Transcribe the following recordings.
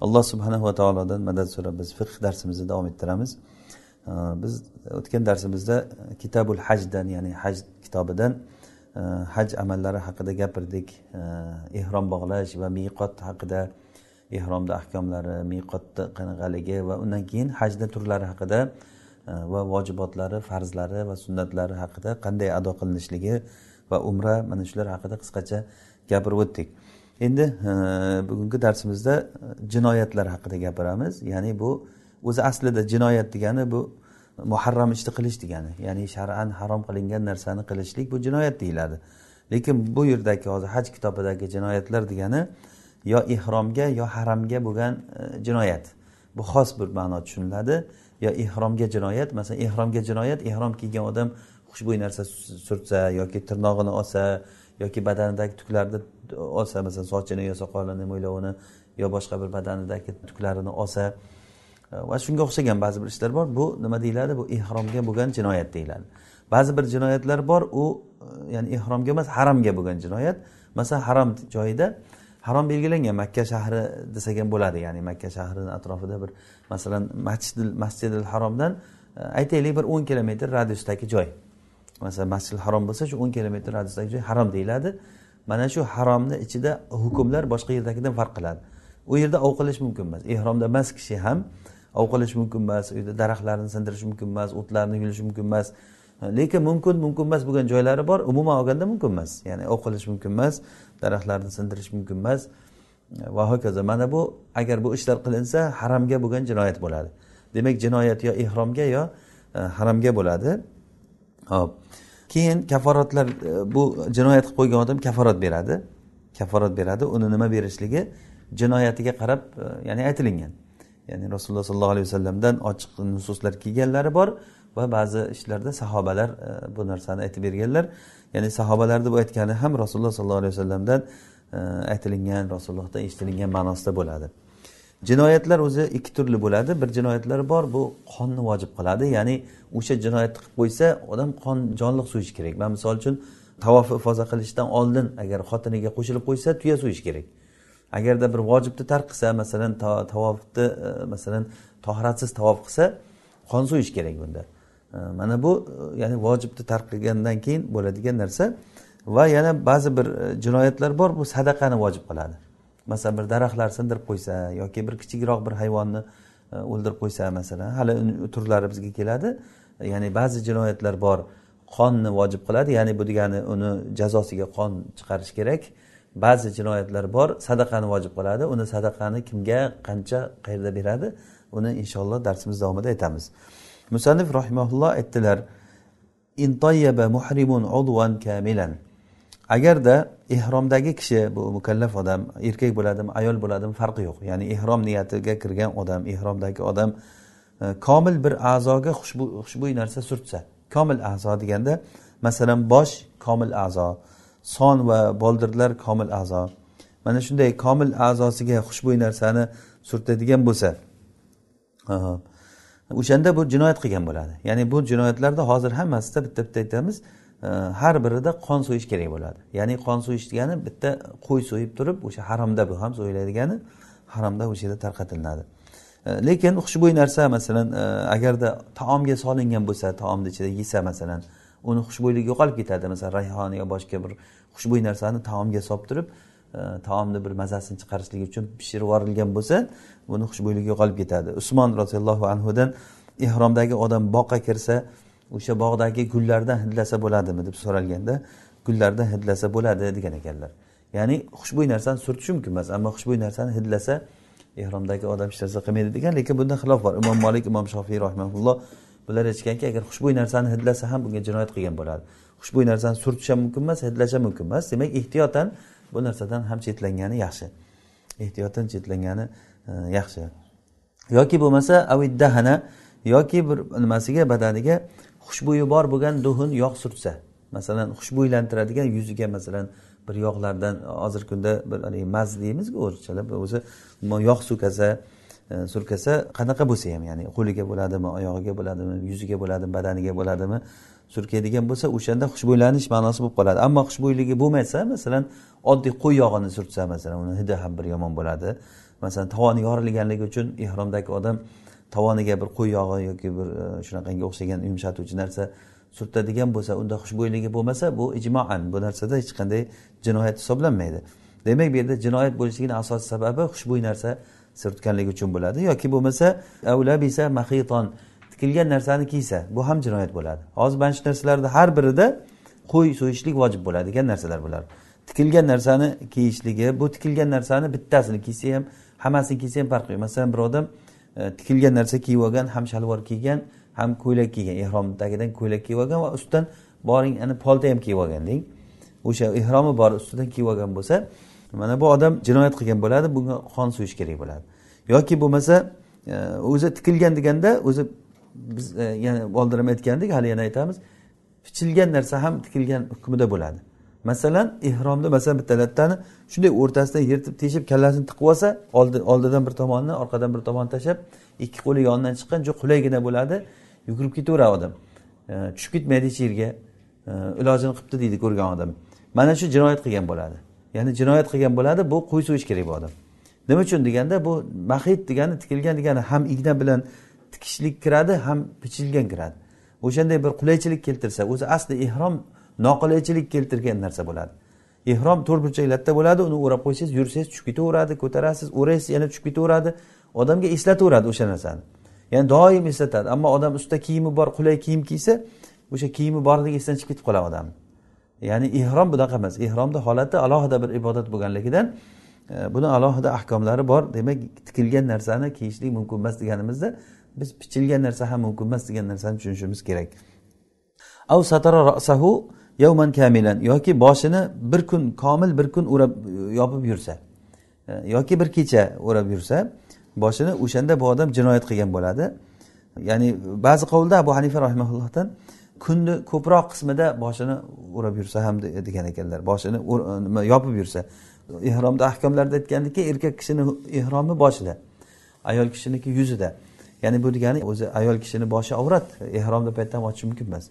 alloh subhanava taolodan madad so'rab biz fiqh darsimizni davom ettiramiz. Biz o'tgan darsimizda kitabul hajdan ya'ni haj kitobidan haj amallari haqida gapirdik. Ehrom bog'lash va miqot haqida ehromni ahkomlari miqotni qanaqaligi va undan keyin hajni turlari haqida va vojibotlari farzlari va sunnatlari haqida qanday ado qilinishligi va umra mana shular haqida qisqacha gapirib o'tdik. Endi e, bugungi darsimizda jinoyatlar haqida gapiramiz. Ya'ni bu o'zi aslida jinoyat degani bu muharram ishni qilish degani. Ya'ni shar'an harom qilingan narsani qilishlik bu jinoyat deyiladi. Lekin bu yerdagi hozir haj kitobidagi jinoyatlar degani yo ehromga yo haramga bo'lgan e, jinoyat. Bu xos bir ma'no tushuniladi. Yo ehromga jinoyat masalan ehromga jinoyat ehrom kiygan odam xushbo'y narsa surtsa yoki tirnog'ini olsa yoki badanidagi tuklarni olsa masalan sochini yo soqolini mo'ylovini yo boshqa bir badanidagi tuklarini olsa e, va shunga o'xshagan ba'zi bir ishlar bor. Bu nima deyiladi? Bu ehromga bo'lgan jinoyat deyiladi. Ba'zi bir jinoyatlar bor u e, ya'ni ehromga emas haramga bo'lgan jinoyat. Masalan harom joyida harom belgilangan. Makka shahri desak ham bo'ladi ya'ni makka shahrini atrofida bir masalan masjidil masjidil haromdan e, aytaylik bir o'n kilometr radiusdagi joy. Masalan masjidil harom bo'lsa shu o'n kilometr radiusdagi joy harom deyiladi. Mana shu haromni ichida hukmlar boshqa yerdagidan farq qiladi. U yerda ov qilish mumkin emas. Ehromda emas kishi ham ov qilish mumkin emas u yerda daraxtlarni sindirish mumkin emas o'tlarni yulish mumkin emas. Lekin mumkin mumkin emas bo'lgan joylari bor umuman olganda mumkin emas. Ya'ni ov qilish mumkin emas daraxtlarni sindirish mumkin emas. Va hokazo mana bu agar bu ishlar qilinsa haramga bo'lgan jinoyat bo'ladi. Demak jinoyat yo ehromga yo e, haramga bo'ladi. Hop. Keyin kaforatlar e, bu jinoyat qilib qo'ygan odam kaforat beradi. Kaforat beradi. Uni nima berishligi jinoyatiga qarab e, ya'ni aytilingan. Ya'ni rasululloh sollallohu alayhi vasallamdan ochiq nususlar kelganlari bor va ba'zi ishlarda sahobalar e, bu narsani aytib berganlar. Ya'ni sahobalarni bu aytgani ham rasululloh sollallohu alayhi vasallamdan aytilingan rasulullohdan eshitilingan ma'nosida bo'ladi. Jinoyatlar o'zi ikki turli bo'ladi. Bir jinoyatlar bor bu qonni vojib qiladi. Ya'ni o'sha jinoyatni qilib qo'ysa odam qon jonliq so'yishi kerak. Man misol uchun tavofi ifoza qilishdan oldin agar xotiniga qo'shilib qo'ysa tuya so'yish kerak. Agarda bir vojibni tark qilsa masalan tavofni e, masalan tohiratsiz tavof qilsa qon so'yish kerak bunda. E, mana bu e, ya'ni vojibni tark qilgandan keyin bo'ladigan narsa. Va yana ba'zi bir jinoyatlar bor bu sadaqani vojib qiladi. Masalan bir daraxtlar sindirib qo'ysa yoki bir kichikroq bir hayvonni e, o'ldirib qo'ysa masalan hali turlari bizga keladi. Ya'ni ba'zi jinoyatlar bor qonni vojib qiladi. Ya'ni bu degani uni jazosiga qon chiqarish kerak. Ba'zi jinoyatlar bor sadaqani vojib qiladi. Uni sadaqani kimga qancha qayerda beradi uni inshaalloh darsimiz davomida aytamiz. Musannif rahimaulloh aytdilar muhrimun udvan kamilan. Agarda ehromdagi kishi bu mukallaf odam erkak bo'ladimi ayol bo'ladimi farqi yo'q. Ya'ni ehrom niyatiga kirgan odam ehromdagi odam e, komil bir a'zoga xushbo'y narsa surtsa. Komil a'zo deganda masalan bosh komil a'zo son va boldirlar komil a'zo. Mana shunday komil a'zosiga xushbo'y narsani surtadigan bo'lsa o'shanda bu jinoyat qilgan bo'ladi. Ya'ni bu jinoyatlarda hozir hammasida bitta bitta aytamiz har birida qon so'yish kerak bo'ladi. Ya'ni qon so'yish degani bitta qo'y so'yib turib o'sha haromda bu ham so'yiladigani haromda o'sha yerda tarqatilinadi lekin xushbo'y narsa masalan e, agarda taomga solingan bo'lsa taomni ichida yesa masalan uni xushbo'yligi yo'qolib ketadi. Masalan rayhon yo boshqa bir xushbo'y narsani taomga solib turib e, taomni bir mazasini chiqarishlik uchun pishirib yuborilgan bo'lsa buni xushbo'yligi yo'qolib ketadi. Usmon roziyallohu anhudan ehromdagi odam boqqa kirsa o'sha bog'dagi gullardan hidlasa bo'ladimi deb so'ralganda gullardan hidlasa bo'ladi degan ekanlar. Ya'ni xushbo'y narsani surtish mumkin emas ammo xushbo'y narsani hidlasa ehromdagi odam hech narsa qilmaydi degan lekin bunda xilof bor. Imom molik imom shofiy rahmaulloh bular aytishganki agar xushbo'y narsani hidlasa ham bunga jinoyat qilgan bo'ladi. Xushbo'y narsani surtish ham mumkin emas hidlash ham mumkin emas. Demak ehtiyotan bu narsadan ham chetlangani yaxshi. Ehtiyotdan chetlangani e, yaxshi. Yoki bo'lmasa aviddahana yoki bir nimasiga badaniga xushbo'yi bor bo'lgan duhun yog' surtsa masalan xushbo'ylantiradigan yuziga masalan bir yog'lardan hozirgi kunda bir maz deymizku o'zichalab o'zi yog' surkasa e, surkasa qanaqa bo'lsa ham ya'ni qo'liga bo'ladimi oyog'iga bo'ladimi yuziga bo'ladimi badaniga bo'ladimi surkaydigan bo'lsa o'shanda xushbo'ylanish ma'nosi bo'lib qoladi. Ammo xushbo'yligi bo'lmasa masalan oddiy qo'y yog'ini surtsa masalan uni hidi ham bir yomon bo'ladi. Masalan tovoni yorilganligi uchun ehromdagi odam tovoniga bir qo'y yog'i yoki bir e, shunaqangi o'xshagan yumshatuvchi narsa surtadigan bo'lsa unda xushbo'yligi bo'lmasa bu ijmoan. Bu narsada hech qanday jinoyat hisoblanmaydi. Demak bu yerda jinoyat bo'lishligini asosiy sababi xushbo'y narsa surtganligi uchun bo'ladi. Yoki bo'lmasa avlabisa mahiton tikilgan narsani kiysa bu ham jinoyat bo'ladi. Hozir mana shu narsalarni har birida qo'y so'yishlik vojib bo'ladigan narsalar bular. Tikilgan narsani kiyishligi bu tikilgan narsani bittasini kiysa ham hammasini kiysa ham farqi yo'q. Masalan bir odam Э, tikilgan narsa kiyib olgan ham shalvor kiygan ham ko'ylak kiygan. Ehromdagidan ko'ylak kiyib olgan va ustidan boring ana polta ham kiyib olgan deng. O'sha ehromi bor ustidan kiyib olgan bo'lsa mana bu odam jinoyat qilgan bo'ladi bunga qon suyish kerak bo'ladi. Yoki bo'lmasa e, o'zi tikilgan deganda o'zi biz ya'ni yana oldin ham aytgandik hali yana aytamiz pichilgan narsa ham tikilgan hukmida bo'ladi. Masalan ehromda masalan bitta lattani shunday o'rtasidan yirtib teshib kallasini tiqib olsa oldidan bir tomonni orqadan bir tomonni tashlab ikki qo'li yonidan chiqqan juda qulaygina bo'ladi. Yugurib ketaveradi odam. Tushib ketmaydi hech yerga. Ilojini qilibdi deydi ko'rgan odam. Mana shu jinoyat qilgan bo'ladi. Ya'ni jinoyat qilgan bo'ladi bu qo'y so'yish kerak bu odam. Nima uchun deganda bu mahid degani tikilgan degani ham igna bilan tikishlik kiradi ham bichilgan kiradi. O'shanday bir qulaychilik keltirsa o'zi asli ehrom noqulaychilik keltirgan narsa bo'ladi. Ehrom to'rt burchaklarda bo'ladi uni o'rab qo'ysangiz yursangiz tushib ketaveradi ko'tarasiz o'raysiz yana tushib ketaveradi odamga eslataveradi o'sha narsani. Ya'ni doim eslatadi. Ammo odam ustida kiyimi bor qulay kiyim kiysa o'sha kiyimi borligi esdan chiqib ketib qoladi odamni ya'ni ehrom bunaqa emas. Ehromni holati alohida bir ibodat bo'lganligidan e, buni alohida ahkomlari bor. Demak tikilgan narsani kiyishlik mumkin emas deganimizda biz pichilgan narsa ham mumkin emas degan narsani tushunishimiz kerak. Av satara rasahu yawman kamilan yoki boshini bir kun komil bir kun o'rab yopib yursa e, yoki bir kecha o'rab yursa boshini o'shanda bu odam jinoyat qilgan bo'ladi. Ya'ni ba'zi qovulda abu hanifa rahimaullohdan kunni ko'proq qismida boshini o'rab yursa ham degan ekanlar. Boshini nima yopib yursa. Ehromda ahkomlarda aytgandiki erkak kishini ehromi boshida ayol kishiniki yuzida. Ya'ni bu degani o'zi ayol kishini boshi avrat ehromda paytda ham ochish mumkin emas.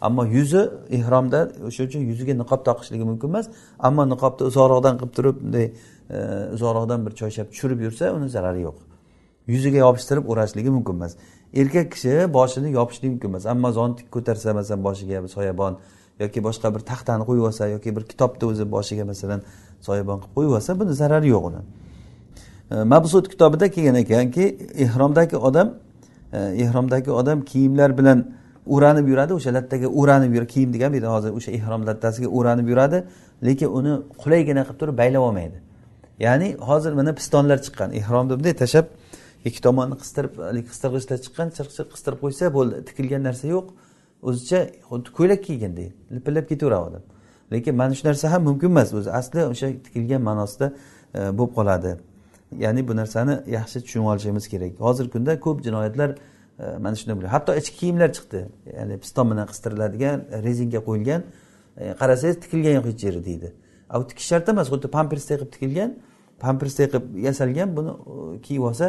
Ammo yuzi ehromda o'sha uchun yuziga niqob taqishligi mumkin emas. Ammo niqobni uzoqroqdan qilib turib bunday e, uzoqroqdan bir choyshab tushirib yursa uni zarari yo'q. Yuziga yopishtirib o'rashligi mumkin emas. Erkak kishi boshini yopishligi mumkin emas. Ammo zontik ko'tarsa masalan boshiga soyabon yoki boshqa bir taxtani qo'yib olsa yoki bir kitobni o'zi boshiga masalan soyabon qilib qo'yib olsa buni zarari yo'q uni. E, Mabsud kitobida kelgan ekanki ehromdagi odam ehromdagi odam kiyimlar bilan o'ranib yuradi o'sha lattaga o'ranib yuradi kiyim degan bu hozir o'sha ehrom lattasiga o'ranib yuradi lekin uni qulaygina qilib turib baylab olmaydi. Ya'ni hozir mana pistonlar chiqqan. Ehromni bunday tashlab ikki tomonni qistirib haligi qistirgichda chiqqan chirq chirq qistirib qo'ysa bo'ldi tikilgan narsa yo'q. O'zicha xuddi ko'ylak kiyganday lipillab ketaveradi odam. Lekin mana shu narsa ham mumkin emas o'zi asli o'sha tikilgan ma'nosida e, bo'lib qoladi. Ya'ni bu narsani yaxshi tushunib olishimiz kerak. Hozirgi kunda ko'p jinoyatlar mana shunday bo'ladi hatto ichki kiyimlar chiqdi. Ya'ni piston bilan qistiriladigan rezinga qo'yilgan. Qarasangiz tikilgan yo'q hech yeri deydi. U tikish shart emas xuddi pampersday qilib tikilgan pampersday qilib yasalgan buni kiyib olsa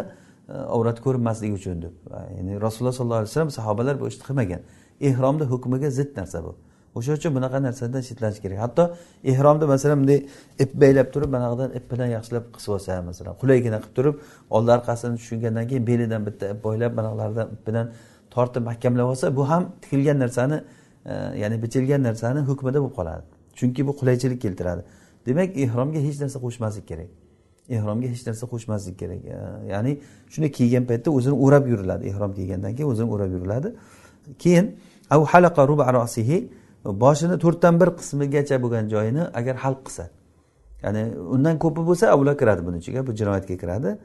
e, avrat ko'rinmasligi uchun deb. Ya'ni rasululloh sollallohu alayhi vasallam sahobalar bu ishni qilmagan. Ehromni hukmiga zid narsa bu. O'sha uchun bunaqa narsadan chetlanish kerak. Hatto ehromda masalan bunday ip baylab turib manaqadan ip bilan yaxshilab qisib olsa masalan qulaygina qilib turib oldi orqasini tushungandan keyin belidan bitta ip boylab bunaqalardan ip bilan tortib mahkamlab olsa bu ham tikilgan narsani e, ya'ni bichilgan narsani hukmida bo'lib qoladi. Chunki bu qulaychilik keltiradi. Demak ehromga hech narsa qo'shmaslik kerak. Ehromga hech narsa qo'shmaslik kerak. E, ya'ni shuni kiygan paytda o'zini o'rab yuriladi. Ehrom kiygandan keyin o'zini o'rab yuriladi. Keyin av halaqa rasihi boshini to'rtdan bir qismigacha bo'lgan joyini agar halq qilsa. Ya'ni undan ko'pi bo'lsa avlo kiradi buni ichiga bu jinoyatga kiradi.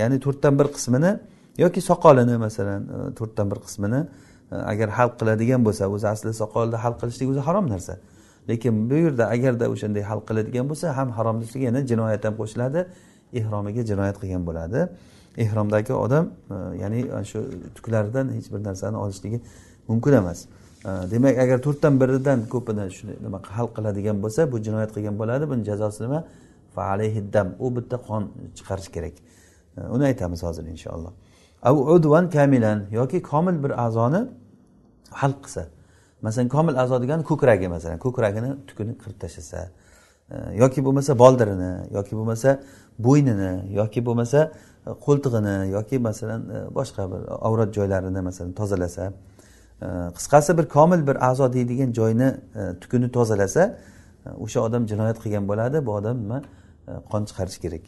Ya'ni to'rtdan bir qismini yoki soqolini masalan e, to'rtdan bir qismini e, agar halq qiladigan bo'lsa o'zi asli soqolni halq qilishlik o'zi harom narsa. Lekin bu yerda agarda o'shanday hal qiladigan bo'lsa ham harom yana jinoyat ham qo'shiladi ehromiga jinoyat qilgan bo'ladi. Ehromdagi odam e, ya'ni shu tuklaridan hech bir narsani olishligi mumkin emas. Demak agar to'rtdan biridan ko'pini shuni nima hal qiladigan bo'lsa bu jinoyat qilgan bo'ladi. Buni jazosi nima? Dam. U bitta qon chiqarish kerak. Uni aytamiz hozir inshaalloh. Udvan kamilan yoki komil bir a'zoni hal qilsa. Masalan komil a'zo degani ko'kragi masalan. Ko'kragini tukini qirib tashlasa. Yoki bo'lmasa boldirini yoki bo'lmasa bo'ynini yoki bo'lmasa e, qo'ltig'ini yoki masalan e, boshqa bir avrat joylarini masalan tozalasa. Qisqasi bir komil bir a'zo deydigan joyni e, tukuni tozalasa e, o'sha odam jinoyat qilgan bo'ladi bu odam nima qon chiqarish kerak.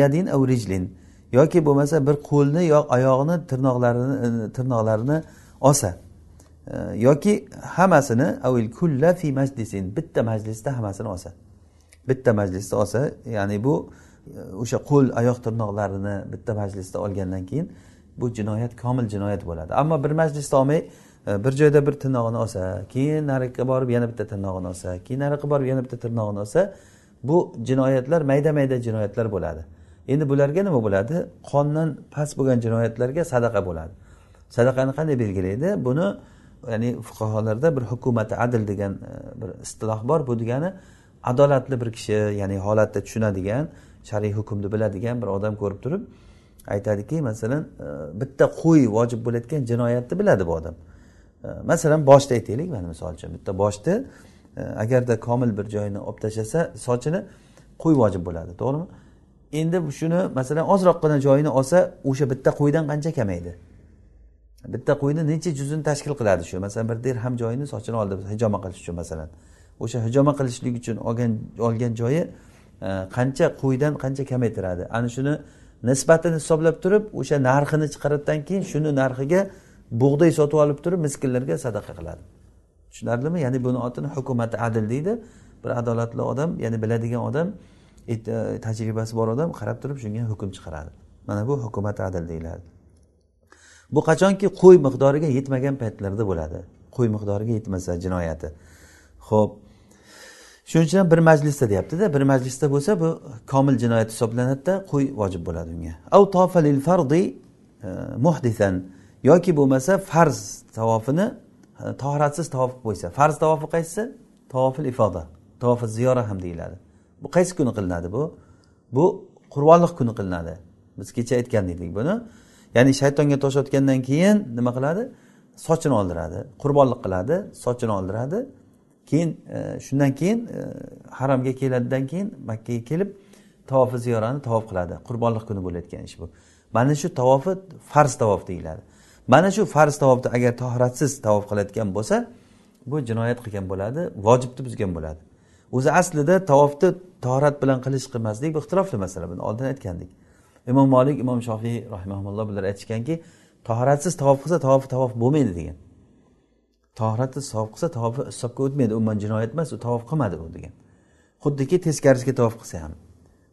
Yadin rijlin. Yoki bo'lmasa bir qo'lni yo oyog'ini tirnoqlarini tirnoqlarini olsa yoki hammasini avil kulla fi majlisin bitta majlisda hammasini olsa. Bitta majlisda olsa ya'ni bu o'sha qo'l oyoq tirnoqlarini bitta majlisda olgandan keyin bu jinoyat komil jinoyat bo'ladi. Ammo bir majlisda olmay e, bir joyda bir tirnog'ini olsa keyin nariga borib yana bitta tirnog'ini olsa keyin nariga borib yana bitta tirnog'ini olsa bu jinoyatlar mayda mayda jinoyatlar bo'ladi. Endi bularga nima bo'ladi? Qondan past bo'lgan jinoyatlarga sadaqa bo'ladi. Sadaqani qanday belgilaydi? Buni ya'ni fuqarolarda bir hukumati adl degan e, bir istiloh bor. Bu degani adolatli bir kishi ya'ni holatni tushunadigan shar'iy hukmni biladigan bir odam ko'rib turib aytadiki masalan e, bitta qo'y vojib bo'layotgan jinoyatni biladi bu odam. E, masalan boshni aytaylik mana misol uchun bitta boshni e, agarda komil bir joyini olib tashlasa sochini qo'y vojib bo'ladi to'g'rimi? Endi shuni masalan ozroqgina joyini olsa o'sha bitta qo'ydan qancha kamaydi? Bitta qo'yni necha juzini tashkil qiladi shu? Masalan bir dirham joyini sochini oldi hijoma qilish uchun masalan. O'sha hijoma qilishlik uchun olgan olgan joyi qancha qo'ydan qancha kamaytiradi? Ana shuni nisbatini hisoblab turib o'sha narxini chiqaradidan keyin shuni narxiga bug'doy sotib olib turib miskinlarga sadaqa qiladi. Tushunarlimi? Ya'ni buni otini hukumati adil deydi. Bir adolatli odam ya'ni biladigan odam e, tajribasi bor odam qarab turib shunga hukm chiqaradi. Mana bu hukumati adil deyiladi. Bu qachonki qo'y miqdoriga yetmagan paytlarda bo'ladi. Qo'y miqdoriga yetmasa jinoyati. Ho'p shuning uchun ham bir majlisda deyaptida bir majlisda bo'lsa bu komil jinoyat hisoblanadida qo'y vojib bo'ladi unga. Av tofalil fardi e, muhdisan yoki bo'lmasa farz tavofini e, tohratsiz tavof qilib qo'ysa. Farz tavofi qaysisi tavofil ifoda. Tavofi ziyora ham deyiladi. Bu qaysi kuni qilinadi bu? Bu qurbonliq kuni qilinadi. Biz kecha aytgan edik buni. Ya'ni shaytonga tosh otgandan keyin nima qiladi? Sochini oldiradi. Qurbonlik qiladi sochini oldiradi. Keyin e, shundan keyin e, haromga keladidan keyin makkaga kelib tavofi ziyorani tavof qiladi. Qurbonlik kuni bo'layotgan ish bu. Mana shu tavofi farz tavof deyiladi. Mana shu farz tavofni agar tohratsiz tavof qilayotgan bo'lsa bu jinoyat qilgan bo'ladi vojibni buzgan bo'ladi. O'zi aslida tavofni tohrat bilan qilish qilmaslik bu ixtirofli masala. Buni oldin aytgandik. Imom molik imom shofiy rahimaulloh bular aytishganki toharatsiz tavof qilsa tavofi tavof bo'lmaydi degan. Toharatsiz tavof qilsa tavofi hisobga o'tmaydi umuman jinoyat emas u tavof qilmadi u degan. Xuddiki teskarisiga tavof qilsa ham.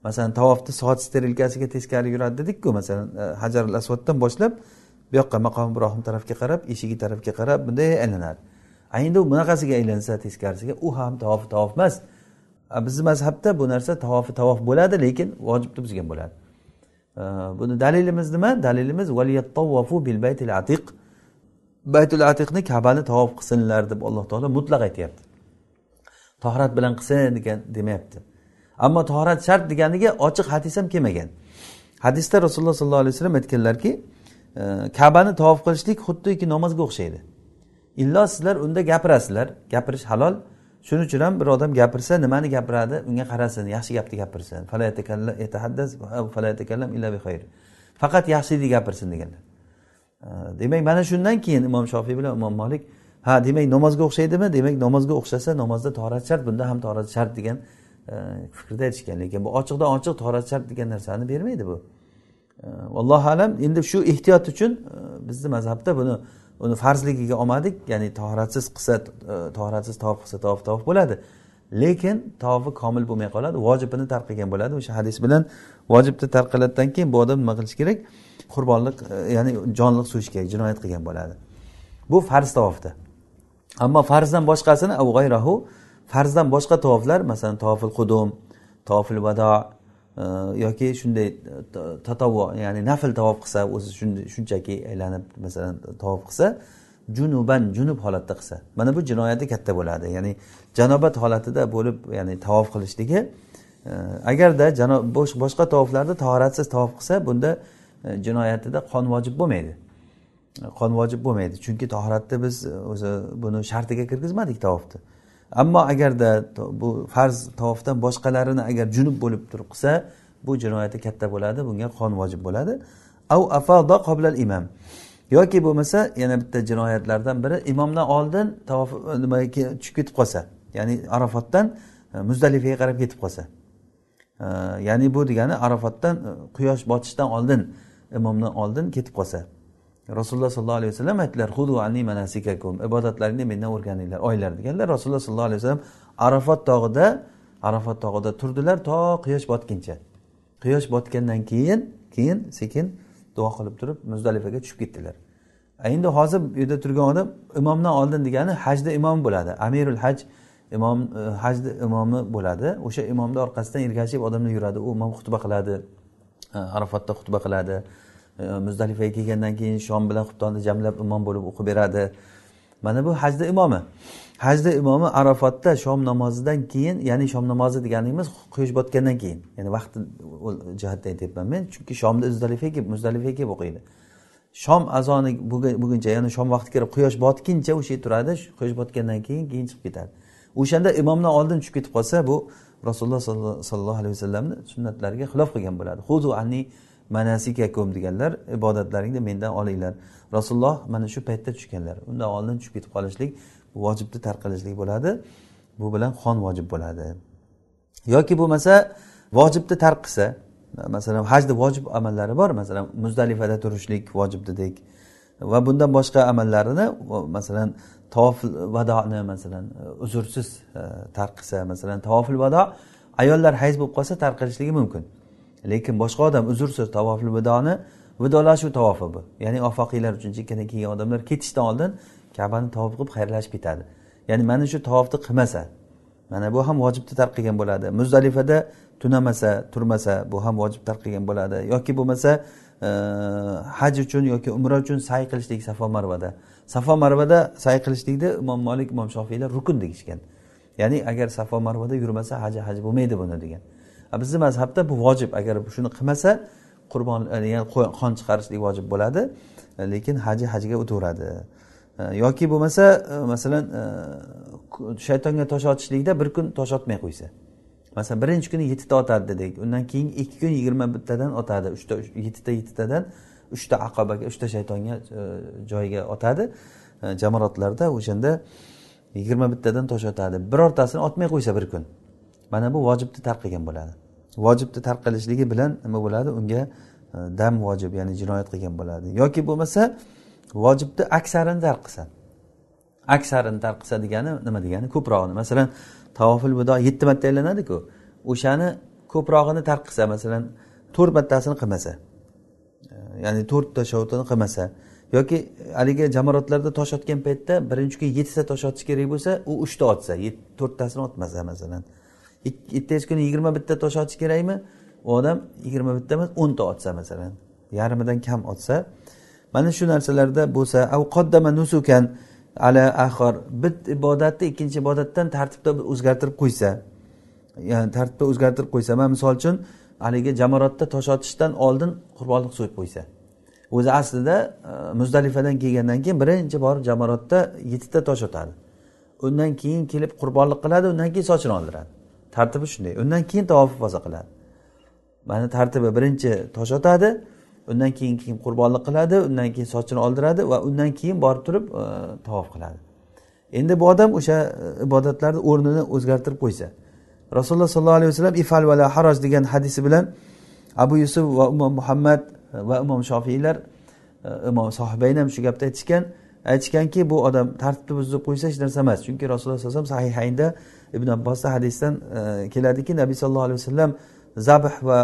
Masalan tavofni soat sterilkasiga teskari yuradi dedikku masalan e, hajar asvoddan boshlab bu yoqqa maqom ibrohim tarafga qarab eshigi tarafga qarab bunday aylanadi. Endi u bunaqasiga aylansa teskarisiga u ham tavof tavof emas. Bizni mazhabda bu narsa tavofi tavof bo'ladi lekin vojibni buzgan bo'ladi. E, buni dalilimiz nima? Dalilimiz bil baytil atiq. Baytul atiqni kabani tavof qilsinlar deb alloh taolo mutlaq aytyapti. Tohrat bilan qilsin degan demayapti. Ammo tohrat shart deganiga ochiq hadis ham kelmagan. Hadisda rasululloh sollallohu alayhi vasallam aytganlarki e, kabani tavof qilishlik xuddiki namozga o'xshaydi. Illo sizlar unda gapirasizlar. Gapirish halol. Shuning uchun ham bir odam gapirsa nimani gapiradi? Unga qarasin yaxshi gapni gapirsin. Faqat yaxshilik gapirsin deganlar. Demak mana shundan keyin imom shofiy bilan imom molik ha demak namozga o'xshaydimi? Demak namozga o'xshasa namozda torat shart bunda ham torat shart degan e, fikrda aytishgan. Lekin bu ochiqdan ochiq torat shart degan narsani bermaydi bu. Allohu alam endi shu ehtiyot uchun e, bizni mazhabda buni uni farzligiga olmadik. Ya'ni toratsiz qilsa e, toratsiz tohratsiz tavof qilsa tavof tavof bo'ladi. Lekin tavofi komil bo'lmay qoladi vojibini tark qilgan bo'ladi. O'sha hadis bilan vojibni tark qiladidan keyin bu odam nima qilishi kerak? Qurbonlik e, ya'ni jonliq so'yish kerak jinoyat qilgan bo'ladi. Bu farz tavofda ammo farzdan boshqasini g'ayrahu farzdan boshqa tavoflar masalan tavofil qudum tavofil vado e, yoki shunday e, tatavvo ya'ni nafl tavof qilsa o'zi shunchaki aylanib masalan tavof qilsa junuban junub holatda qilsa. Mana bu jinoyati katta bo'ladi. Ya'ni janobat holatida bo'lib ya'ni tavof qilishligi agarda boshqa tavoflarda tahoratsiz tavof qilsa bunda E, jinoyatida qon vojib bo'lmaydi. Qon vojib bo'lmaydi. Chunki tahoratni biz e, o'zi buni shartiga kirgizmadik tavofni ammo agarda bu farz tavofdan boshqalarini agar junub bo'lib turib qilsa bu jinoyati katta bo'ladi bunga qon vojib bo'ladi. Av afada qoblal imam. Yoki bo'lmasa yana bitta jinoyatlardan biri imomdan oldin tavof e, nimaga tushib ketib qolsa ya'ni arafotdan muzdalifaga qarab ketib qolsa. Ya'ni bu degani arafatdan quyosh botishdan oldin imomdan oldin ketib qolsa. Rasululloh sollallohu alayhi vasallam aytdilar hudu anni manasikakum. Ibodatlaringni mendan o'rganinglar oylar deganlar rasululloh sollallohu alayhi vasallam arafat tog'ida arafat tog'ida turdilar to quyosh botguncha quyosh botgandan keyin keyin sekin duo qilib turib muzdalifaga tushib ketdilar. Endi hozir bu yerda turgan odam imomdan oldin degani hajda imom bo'ladi. Amirul haj imom e, hajni imomi bo'ladi. O'sha imomni orqasidan ergashib odamlar yuradi. U imom xutba qiladi. Arafatda xutba qiladi. E, muzdalifaga kelgandan keyin shom bilan xuftonni jamlab imom bo'lib o'qib beradi. Mana bu hajni imomi. Hajni imomi arafatda shom namozidan keyin ya'ni shom namozi deganimiz quyosh botgandan keyin ya'ni vaqti jihatdan aytyapman men chunki shomda muzdalifaga kelib muzdalifaga kelib o'qiydi. Shom azoni bo'lguncha ya'ni shom vaqti kirib quyosh botguncha o'sha yerda turadi quyosh botgandan keyin keyin chiqib ketadi. O'shanda imomdan oldin tushib ketib qolsa bu rasululloh sollallohu alayhi vasallamni sunnatlariga xilof qilgan bo'ladi. Hudu anni manasikakum deganlar ibodatlaringni mendan olinglar. Rasululloh mana shu paytda tushganlar. Undan oldin tushib ketib qolishlik vojibni tark qilishlik bo'ladi. Bu bilan xon vojib bo'ladi. Yoki bo'lmasa vojibni tark qilsa masalan hajni vojib amallari bor masalan muzdalifada turishlik vojib dedik. Va bundan boshqa amallarini masalan tavofil vadoni masalan uzrsiz e, tarqisa tark qilsa masalan tavofil vado ayollar hayz bo'lib qolsa tark qilishligi mumkin. Lekin boshqa odam uzrsiz tavofil vidoni vidolashuv tavofi bu. Ya'ni ofoqiylar uchun chekkadan kelgan odamlar ketishdan oldin kabani tavof qilib xayrlashib ketadi. Ya'ni mana shu tavofni qilmasa mana bu ham vojibni tark qilgan bo'ladi. Muzdalifada tunamasa turmasa bu ham vojib tark qilgan bo'ladi. Yoki bo'lmasa e, haj uchun yoki umra uchun say qilishlik safo marvada safo marvada say qilishlikni imom molik imom shofiylar rukun deyishgan. Ya'ni agar safo marvada yurmasa haji haj bo'lmaydi buni degan. Bizni mazhabda bu vojib. Agar shuni qilmasa qurbon e, ya'ni qon chiqarishlik vojib bo'ladi. E, lekin haji hajga o'taveradi e, yoki bo'lmasa masalan shaytonga tosh otishlikda bir kun tosh otmay qo'ysa. Masalan birinchi kuni yettita otadi dedik. Undan keyin ikki kun yigirma bittadan otadi. Uchta yettita yettitadan uchta aqobaga uchta shaytonga e, joyiga otadi. E, Jamoratlarda o'shanda yigirma bittadan tosh otadi. Birortasini otmay qo'ysa bir kun mana bu vojibni tark qilgan bo'ladi. Vojibni tark qilishligi bilan nima bo'ladi? Unga e, dam vojib ya'ni jinoyat qilgan bo'ladi. Yoki bo'lmasa vojibni aksarini tark qilsa. Aksarini tark qilsa degani nima degani? Ko'prog'ini. Masalan tavofil vido yetti marta aylanadiku. O'shani ko'prog'ini tark qilsa masalan to'rt martasini qilmasa. Ya'ni to'rtta shovtini qilmasa yoki haligi jamoratlarda tosh otgan paytda birinchi kun yettita tosh otish kerak bo'lsa u uchta otsa to'rttasini otmasa masalan. Ertasi kuni yigirma bitta tosh otish kerakmi? U odam yigirma bitta emas o'nta otsa masalan. Yarmidan kam otsa. Mana shu narsalarda bo'lsa avqoddama nusukan ala axor bit ibodatni ikkinchi ibodatdan tartibda o'zgartirib qo'ysa ya'ni tartibda o'zgartirib qo'ysa man misol uchun haligi jamoratda tosh otishdan oldin qurbonlik so'yib qo'ysa. O'zi aslida e, muzdalifadan kelgandan keyin birinchi bor jamoratda yettita tosh otadi. Undan keyin kelib qurbonlik qiladi undan keyin sochini oldiradi. Tartibi shunday. Undan keyin tavof ifoza qiladi. Mana tartibi birinchi tosh otadi undan keyin keyin qurbonlik qiladi undan keyin sochini oldiradi va undan keyin borib turib e, tavof qiladi. Endi bu odam o'sha e, ibodatlarni o'rnini o'zgartirib qo'ysa rasululloh sollallohu alayhi vasallam ifal vala haroj degan hadisi bilan abu yusuf va imom muhammad E, va imom shofiylar e, imom sohibayn ham shu gapni aytishgan. Aytishganki bu odam tartibni buzib qo'ysa hech narsa emas. Chunki rasululloh sallallohu alayhi vasallam sahihaynda ibn abbosda hadisdan e, keladiki nabiy sallallohu alayhi vasallam zabh va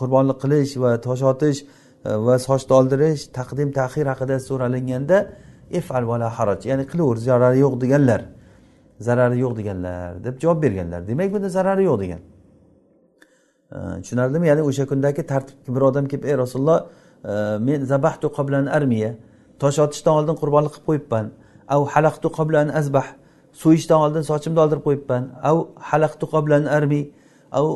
qurbonlik qilish va tosh otish va sochni oldirish taqdim tahir haqida so'ralinganda ifal vala haroj ya'ni qilaver zarari yo'q deganlar. Zarari yo'q deganlar deb javob berganlar. Demak bunda zarari yo'q degan. Tushunarlimi? Ya'ni o'sha kundagi tartibga bir odam kelib ey rasululloh e, men zabahtu qoblan armiya tosh otishdan oldin qurbonlik qilib qo'yibman. Av halaqtu qoblan azbah so'yishdan oldin sochimni oldirib qo'yibman. Av halaqtu qoblan armi av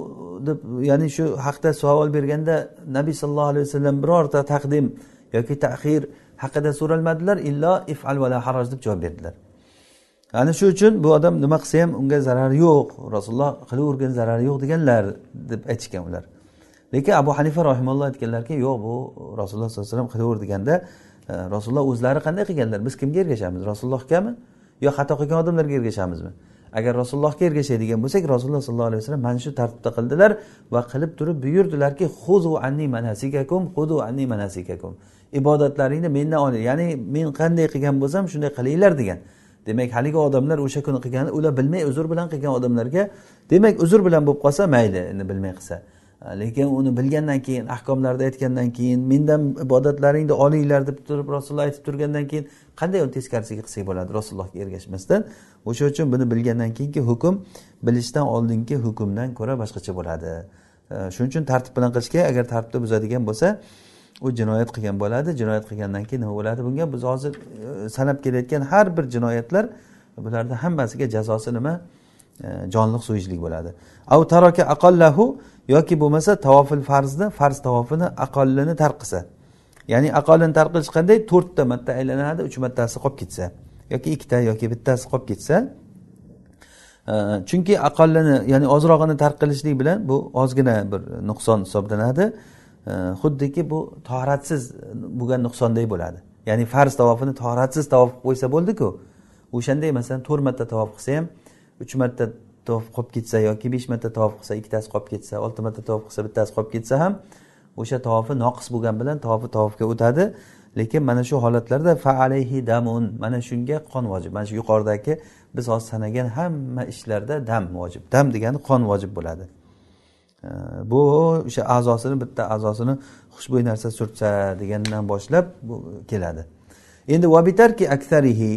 deb ya'ni shu haqda savol berganda nabiy sallallohu alayhi vasallam birorta taqdim yoki tahir haqida so'ralmadilar illo ifal vala haroj deb javob berdilar. Ana shu uchun bu odam nima qilsa ham unga zarari yo'q rasululloh qilavergan zarari yo'q deganlar deb aytishgan ular. Lekin abu hanifa rahimalloh aytganlarki yo'q bu rasululloh sollallohu alayhi vasallam qilaver deganda e, rasululloh o'zlari qanday qilganlar? Biz kimga ergashamiz? Rasulullohgami yo xato qilgan odamlarga ergashamizmi? Agar rasulullohga ergashadigan bo'lsak rasululloh sollallohu alayhi vasallam mana shu tartibda qildilar va qilib turib buyurdilarki xuzu anni manasikakum xudu anni manasikakum. Ibodatlaringni mendan oling. Ya'ni men qanday qilgan bo'lsam shunday qilinglar degan. Demak haligi odamlar o'sha kuni qilgani ular bilmay uzr bilan qilgan odamlarga demak uzr bilan bo'lib qolsa mayli endi bilmay qilsa. Lekin uni bilgandan keyin ahkomlarni aytgandan keyin mendan ibodatlaringni olinglar deb turib rasululloh aytib turgandan keyin qanday uni teskarisiga qilsak bo'ladi rasulullohga ergashmasdan? O'sha uchun buni bilgandan keyingi hukm bilishdan oldingi hukmdan ko'ra boshqacha bo'ladi. Shuning uchun tartib bilan qilish kerak agar tartibni buzadigan bo'lsa u jinoyat qilgan bo'ladi. Jinoyat qilgandan keyin nima bo'ladi? Bunga biz hozir e, sanab kelayotgan har bir jinoyatlar bularni hammasiga jazosi nima? E, jonliq so'yishlik bo'ladi. Av taroka aqallahu yoki bo'lmasa tavofil farzni farz tavofini aqollini tark qilsa ya'ni aqollini tark qilish qanday? To'rtta marta aylanadi uch martasi qolib ketsa. Yoki ikkita yoki bittasi qolib ketsa. E, chunki aqollini ya'ni ozrog'ini tark qilishlik bilan bu ozgina bir nuqson hisoblanadi. Xuddiki bu toharatsiz bo'lgan nuqsonday bo'ladi. Ya'ni farz tavofini toharatsiz tavof qilib qo'ysa bo'ldiku o'shanday masalan to'rt marta tavof qilsa ham uch marta tavof qolib ketsa yoki besh marta tavof qilsa ikkitasi qolib ketsa olti marta tavof qilsa bittasi qolib ketsa ham o'sha tavofi noqis bo'lgan bilan tavofi tavofga o'tadi. Lekin mana shu holatlarda faalayhi damun mana shunga qon vojib. Mana shu yuqoridagi biz hozir sanagan hamma ishlarda dam vojib. Dam degani qon vojib bo'ladi. Bu o'sha a'zosini bitta a'zosini xushbo'y narsa surtsa degandan boshlab bu keladi. Endi vabitarki aksarihi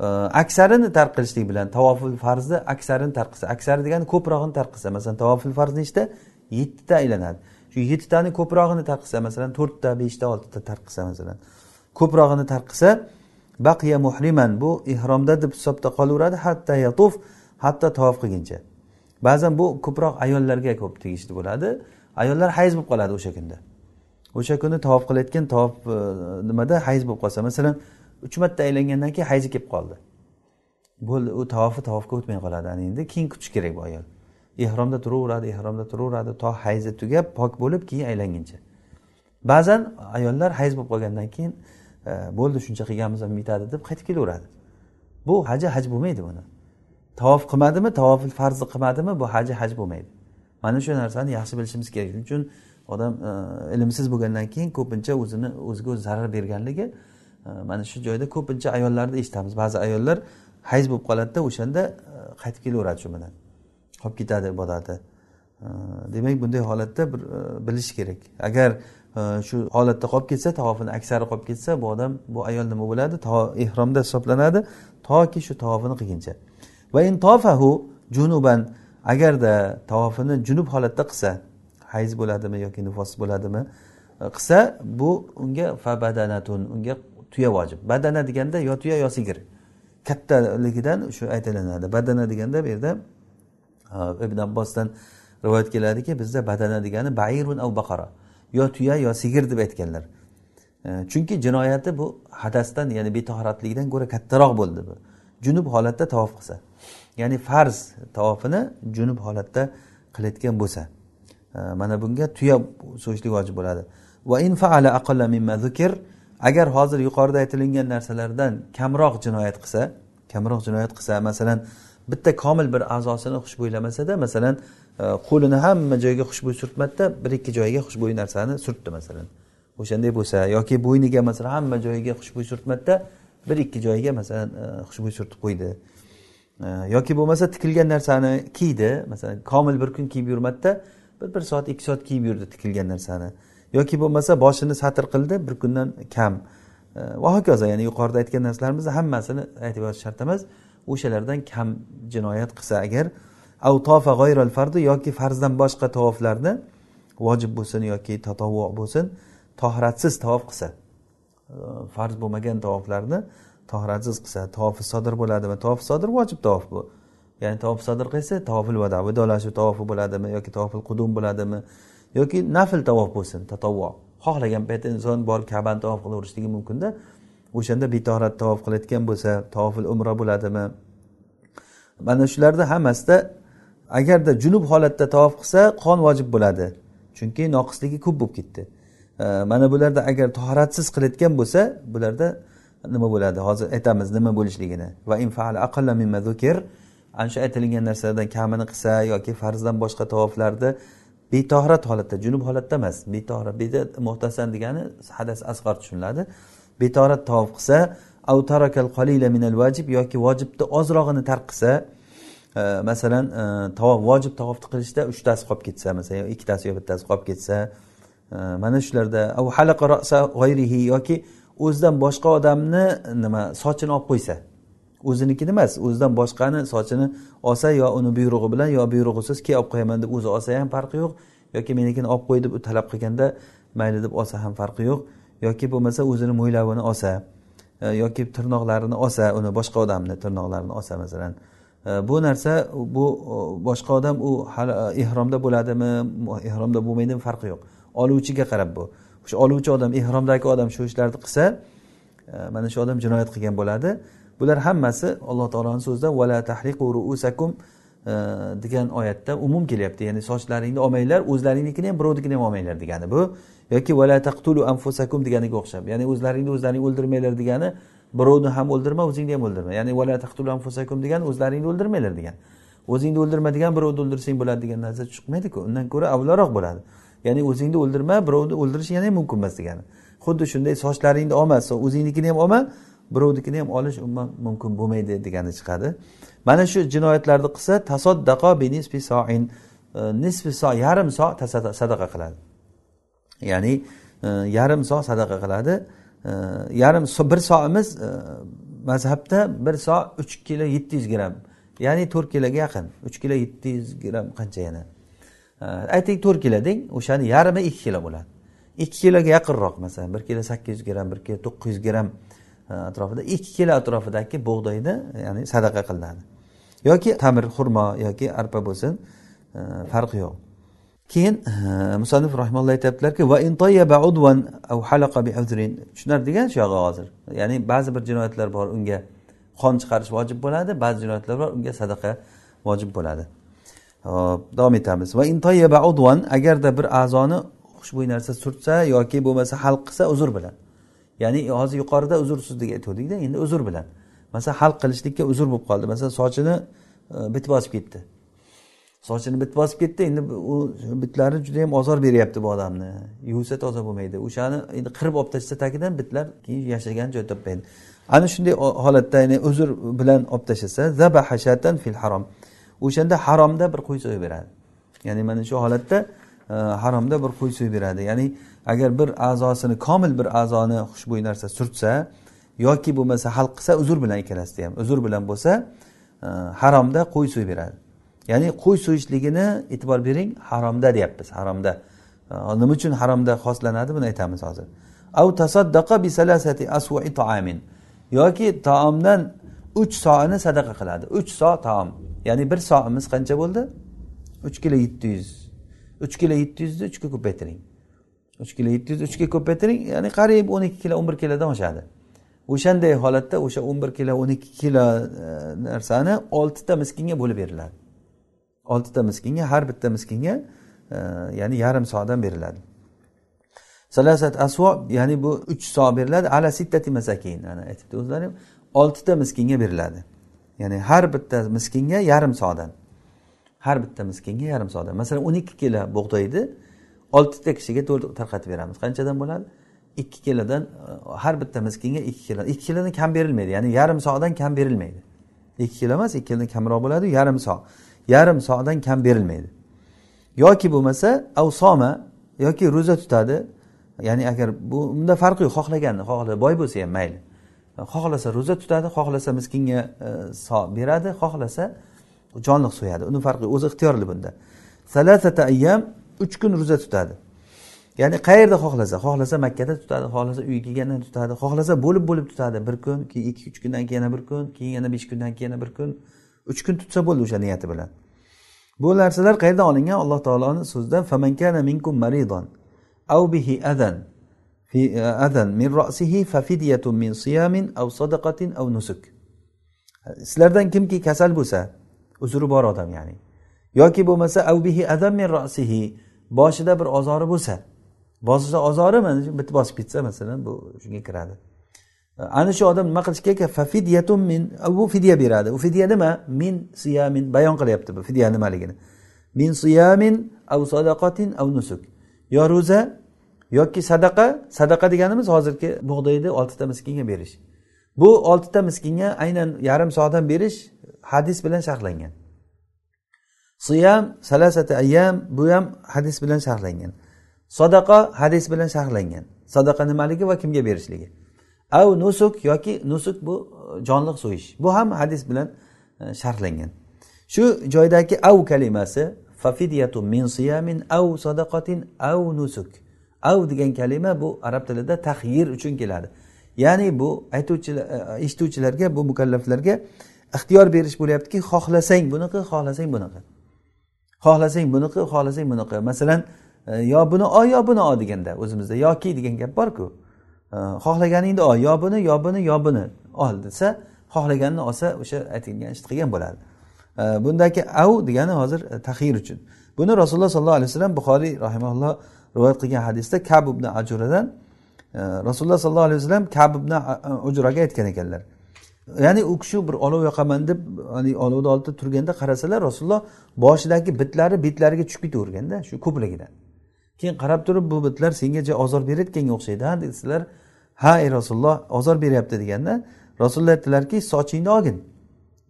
e, aksarini tark qilishlik bilan tavofil farzni aksarini tark qilsa aksari degani ko'prog'ini tark qilsa masalan tavofil farz nechta yettita aylanadi. Shu yettitani ko'prog'ini tark qilsa masalan to'rtta beshta oltita tark qilsa masalan ko'prog'ini tark qilsa baqiya muhriman bu ihromda deb hisobda qolaveradi hatto yatuf hatto tavof qilguncha ba'zan bu ko'proq ayollarga ko'p tegishli bo'ladi. Ayollar hayz bo'lib qoladi o'sha kunda. O'sha kuni tavof qilayotgan tavof e, nimada hayz bo'lib qolsa masalan uch marta aylangandan keyin hayzi kelib qoldi. Bo'ldi u tavofi tavofga o'tmay qoladi. Ana endi keyin kutish kerak bu ayol. Ehromda turaveradi ehromda turaveradi to hayzi tugab pok bo'lib keyin aylanguncha. Ba'zan ayollar hayz bo'lib qolgandan keyin e, bo'ldi shuncha qilganmiz ham yetadi deb qaytib kelaveradi. Bu haji haj bo'lmaydi buni. Tavof qilmadimi tavofil farzi qilmadimi? Bu haji haj bo'lmaydi. Mana shu narsani yaxshi bilishimiz kerak. Shuning uchun odam e, ilmsiz bo'lgandan keyin ko'pincha o'zini o'ziga o'zi zarar berganligi e, mana shu joyda ko'pincha ayollarni eshitamiz. Ba'zi ayollar hayz bo'lib qoladida o'shanda e, qaytib kelaveradi shu bilan. Qolib ketadi ibodati demak bunday holatda bir bilish kerak. Agar shu holatda qolib ketsa tavofini aksari qolib ketsa bu odam bu ayol nima bo'ladi? Ehromda hisoblanadi. Toki shu tavofini qilguncha va in tofahu junuban agarda tavofini junub holatda qilsa hayz bo'ladimi yoki nifos bo'ladimi e, qilsa bu unga fa badanatun unga tuya vojib. Badana deganda yo tuya yo sigir. Kattaligidan shu aytilinadi badana deganda bu yerda e, ibn abbosdan rivoyat keladiki bizda badana degani bairun av baqara. Yo tuya yo sigir deb aytganlar. E, chunki jinoyati bu hadasdan ya'ni betahoratlikdan ko'ra kattaroq bo'ldi bu. Junub holatda tavof qilsa. Ya'ni farz tavofini junub holatda qilayotgan bo'lsa. Mana bunga tuya so'yishlik vojib bo'ladi. Va in faala aqalla mimma zikr agar hozir yuqorida aytilingan narsalardan kamroq jinoyat qilsa kamroq jinoyat qilsa masalan bitta komil bir a'zosini xushbo'ylamasada masalan e, qo'lini hamma joyiga xushbo'y surtmadida bir ikki joyiga xushbo'y narsani surtdi masalan. O'shanday bo'lsa yoki bo'yniga masalan hamma joyiga xushbo'y surtmadida bir ikki joyiga masalan e, xushbo'y surtib qo'ydi. Yoki bo'lmasa tikilgan narsani kiydi. Masalan komil bir kun kiyib yurmadida bir bir soat ikki soat kiyib yurdi tikilgan narsani. Yoki bo'lmasa boshini satr qildi bir kundan kam. Va hokazo ya'ni yuqorida aytgan narsalarimizni hammasini aytib yotish shart emas o'shalardan kam jinoyat qilsa agar avtofa g'oyral fardi yoki farzdan boshqa tavoflarni vojib bo'lsin yoki tatavvu bo'lsin tohratsiz tavof qilsa farz bo'lmagan tavoflarni tohiratsiz qilsa tavofi sodir bo'ladimi? Tavofi sodir vojib tavof bu. Ya'ni tavof sodir qilsa tavofil vado vidolashuv tavofi bo'ladimi yoki tavofil qudum bo'ladimi yoki nafl tavof bo'lsin tatovvo xohlagan paytda inson borib kabani tavof qilaverishligi mumkinda. O'shanda betorat tavof qilayotgan bo'lsa tavofil umra bo'ladimi? Mana shularni hammasida agarda junub holatda tavof qilsa qon vojib bo'ladi. Chunki noqisligi ko'p bo'lib ketdi. Mana bularda agar toharatsiz qilayotgan bo'lsa bularda nima bo'ladi? Hozir aytamiz nima bo'lishligini. Va ana shu aytilgan narsalardan kamini qilsa yoki farzdan boshqa tavoflarni betohrat holatda junub holatda emas. Betohrat muhtasan degani hadas asg'or tushuniladi. Betohrat tavof qilsa vajib yoki vojibni ozrog'ini tark qilsa e, masalan e, tavof vojib tavofni qilishda uchtasi qolib ketsa masalan ikkitasi yo bittasi qolib ketsa e, mana shularda yoki o'zidan boshqa odamni nima sochini olib qo'ysa o'zinikini emas o'zidan boshqani sochini olsa yo uni buyrug'i bilan yo buyrug'isiz keyin olib qo'yaman deb o'zi olsa ham farqi yo'q yoki menikini olib qo'y deb talab qilganda mayli deb olsa ham farqi yo'q yoki bo'lmasa o'zini mo'ylovini olsa yoki tirnoqlarini olsa uni boshqa odamni tirnoqlarini olsa masalan bu narsa bu boshqa odam u hali ehromda bo'ladimi ehromda bo'lmaydimi farqi yo'q oluvchiga qarab bu o'sha oluvchi odam ehromdagi odam shu ishlarni qilsa e, mana shu odam jinoyat qilgan bo'ladi. Bular hammasi alloh taoloni so'zida vala tahriqu ruusakum e, degan oyatda umum kelyapti. Ya'ni sochlaringni olmanglar o'zlaringnikini ham birovnikini ham olmanglar degani bu. Yoki vala taqtulu anfusakum deganiga o'xshab ya'ni o'zlaringni o'zlaring o'ldirmanglar degani birovni ham o'ldirma o'zingni ham o'ldirma. Ya'ni vala taqtulu anfusakum degani o'zlaringni o'ldirmanglar degan o'zingni o'ldirma degan birovni o'ldirsang bo'ladi degan narsa chiqmaydiku. Undan ko'ra avvalroq bo'ladi. Ya'ni o'zingni o'ldirma birovni o'ldirish yana ham mumkin emas degani. Xuddi shunday sochlaringni olma o'zingnikini ham olma birovnikini ham olish umuman mumkin bo'lmaydi degani chiqadi. Mana shu jinoyatlarni qilsa tasoddaqo binisbi soin nisbi nisfi so yarim so sadaqa qiladi. Ya'ni e, yarim so sadaqa qiladi. E, yarim so bir soimiz mazhabda bir so uch kilo yetti yuz gramm ya'ni to'rt kiloga yaqin uch kilo yetti yuz gramm qancha yana? Ayting to'rt kilo deng o'shani yarmi ikki kilo bo'ladi. Ikki kiloga yaqinroq masalan bir kilo sakkiz yuz gramm bir kilo to'qqiz yuz gramm e, atrofida ikki kilo atrofidagi bug'doyni ya'ni sadaqa qilinadi. Yoki tamir xurmo yoki arpa bo'lsin e, farqi yo'q. Keyin e, musannif rahimalloh aytyaptilarki va tushunardigan shu yog'i hozir. Ya'ni ba'zi bir jinoyatlar bor unga qon chiqarish vojib bo'ladi ba'zi jinoyatlar bor unga sadaqa vojib bo'ladi. Hop davom etamiz. Va agarda bir a'zoni xushbo'y narsa surtsa yoki bo'lmasa halq qilsa uzr bilan. Ya'ni e, hozir yuqorida uzrsiz deb aytgandikda endi uzr bilan. Masalan halq qilishlikka uzr bo'lib qoldi. Masalan sochini e, bit bosib ketdi. Sochini bit bosib ketdi endi u bitlari juda yam ozor beryapti bu odamni. Yuvsa toza bo'lmaydi. O'shani endi qirib olib tashlasa tagidan bitlar keyin yashagan joy topmaydi. Ana shunday holatda ya'ni uzr bilan olib tashlasa zabahashatan fil harom. O'shanda haromda bir qo'y so'yib beradi. Ya'ni mana shu holatda e, haromda bir qo'y so'yib beradi. Ya'ni agar bir a'zosini komil bir a'zoni xushbo'y narsa surtsa yoki bo'lmasa hal qilsa uzr bilan ikkalasida ham uzr bilan bo'lsa e, haromda qo'y so'yib beradi. Ya'ni qo'y so'yishligini e'tibor bering haromda deyapmiz haromda. E, nima uchun haromda xoslanadi buni aytamiz hozir. Yoki taomdan uch soini sadaqa qiladi. Uch so taom. Ya'ni bir soimiz qancha bo'ldi? Uch kilo yetti yuz. Uch kilo yetti yuzni uchga ko'paytiring uch kilo yetti yuz uchga ko'paytiring ya'ni qariyb o'n ikki kilo o'n bir kilodan oshadi. O'shanday holatda o'sha o'n bir kilo o'n ikki kilo e, narsani oltita miskinga bo'lib beriladi. Oltita miskinga har bitta miskinga e, ya'ni yarim soadan beriladi. Salasat asvo ya'ni bu uch so beriladi. Ala sittati masakin ana aytibdi o'zlari. Oltita miskinga beriladi. Ya'ni har bitta miskinga yarim sodan har bitta miskinga yarim sodan masalan o'n ikki kilo bug'doyni oltita kishiga tarqatib beramiz. Qanchadan bo'ladi? Ikki kilodan e, har bitta miskinga ikki kilo. Ikki kilodan kam berilmaydi. Ya'ni yarim sodan kam berilmaydi. Ikki kilo emas ikki kilodan kamroq bo'ladi yarim so yarim sodan kam berilmaydi. Yoki bo'lmasa avsoma yoki ro'za tutadi. Ya'ni agar bu bunda farqi yo'q xohlaganni xohla boy bo'lsa ham mayli. Xohlasa ro'za tutadi xohlasa miskinga e, so beradi xohlasa jonliq so'yadi. Uni farqi o'zi ixtiyorli bunda. Salasata ayyam uch kun ro'za tutadi. Ya'ni qayerda xohlasa? Xohlasa makkada tutadi xohlasa uyga kelganda tutadi xohlasa bo'lib bo'lib tutadi. Bir kun keyin ikki uch kundan keyin yana bir kun keyin yana besh kundan keyin yana bir kun uch kun tutsa bo'ldi o'sha niyati bilan. Bu narsalar qayerdan olingan? Alloh taoloni so'zida minkum maridon bihi adan. Fi eh, adan min ra'sihi fa fidyatun min siyamin aw sadaqatin aw nusuk. Sizlardan kimki kasal bo'lsa uzri bor odam ya'ni. Yoki bo'lmasa avbihi adan min ra'sihi boshida bir ozori bo'lsa. Boshida ozori mana shu bitta bosib ketsa masalan bu shunga kiradi. Eh, ana shu odam nima qilish kerak fafidyatun min bu fidya beradi. U fidya nima? Min siyamin bayon qilyapti bu fidya nimaligini min siyamin av sadaqatin av nusuk. Yo ro'za? Yoki sadaqa sadaqa deganimiz hozirgi bug'doyni oltita miskinga berish. Bu oltita miskinga aynan yarim soatdan berish hadis bilan sharhlangan. Siyam salasati ayyam bu ham hadis bilan sharhlangan. Sadaqa hadis bilan sharhlangan. Sadaqa nimaligi va kimga berishligi. Av nusuk yoki nusuk bu e, jonliq so'yish. Bu ham hadis bilan e, sharhlangan. Shu joydagi av kalimasi fafidyatu min siyamin av sadaqatin av nusuk. Av degan kalima bu arab tilida tahyir uchun keladi. Ya'ni bu aytuvchilar e, e, eshituvchilarga bu mukallaflarga ixtiyor berish bo'lyaptiki xohlasang bunaqa xohlasang bunaqa. Xohlasang bunaqa xohlasang bunaqa. Masalan e, yo buni ol yo buni ol deganda o'zimizda yoki degan gap borku. Xohlaganingni ol yo buni yo buni yo buni ol desa xohlaganini olsa o'sha aytilgan ishni qilgan bo'ladi. Bundagi av degani hozir tahir uchun. Buni rasululloh sollallohu alayhi vasallam buxoriy rahimaulloh rivoyat qilgan hadisda kab ibn ajuradan e, rasululloh sollallohu alayhi vasallam kab ibn e, ujraga aytgan ekanlar. Ya'ni u kishi bir olov yoqaman deb olovni oldida turganda qarasalar rasululloh boshidagi bitlari betlariga tushib ketaverganda shu ko'pligidan. Keyin qarab turib bu bitlar senga ozor berayotganga o'xshaydi ha? desalar ha ey rasululloh ozor beryapti deganda rasululloh aytdilarki sochingni olgin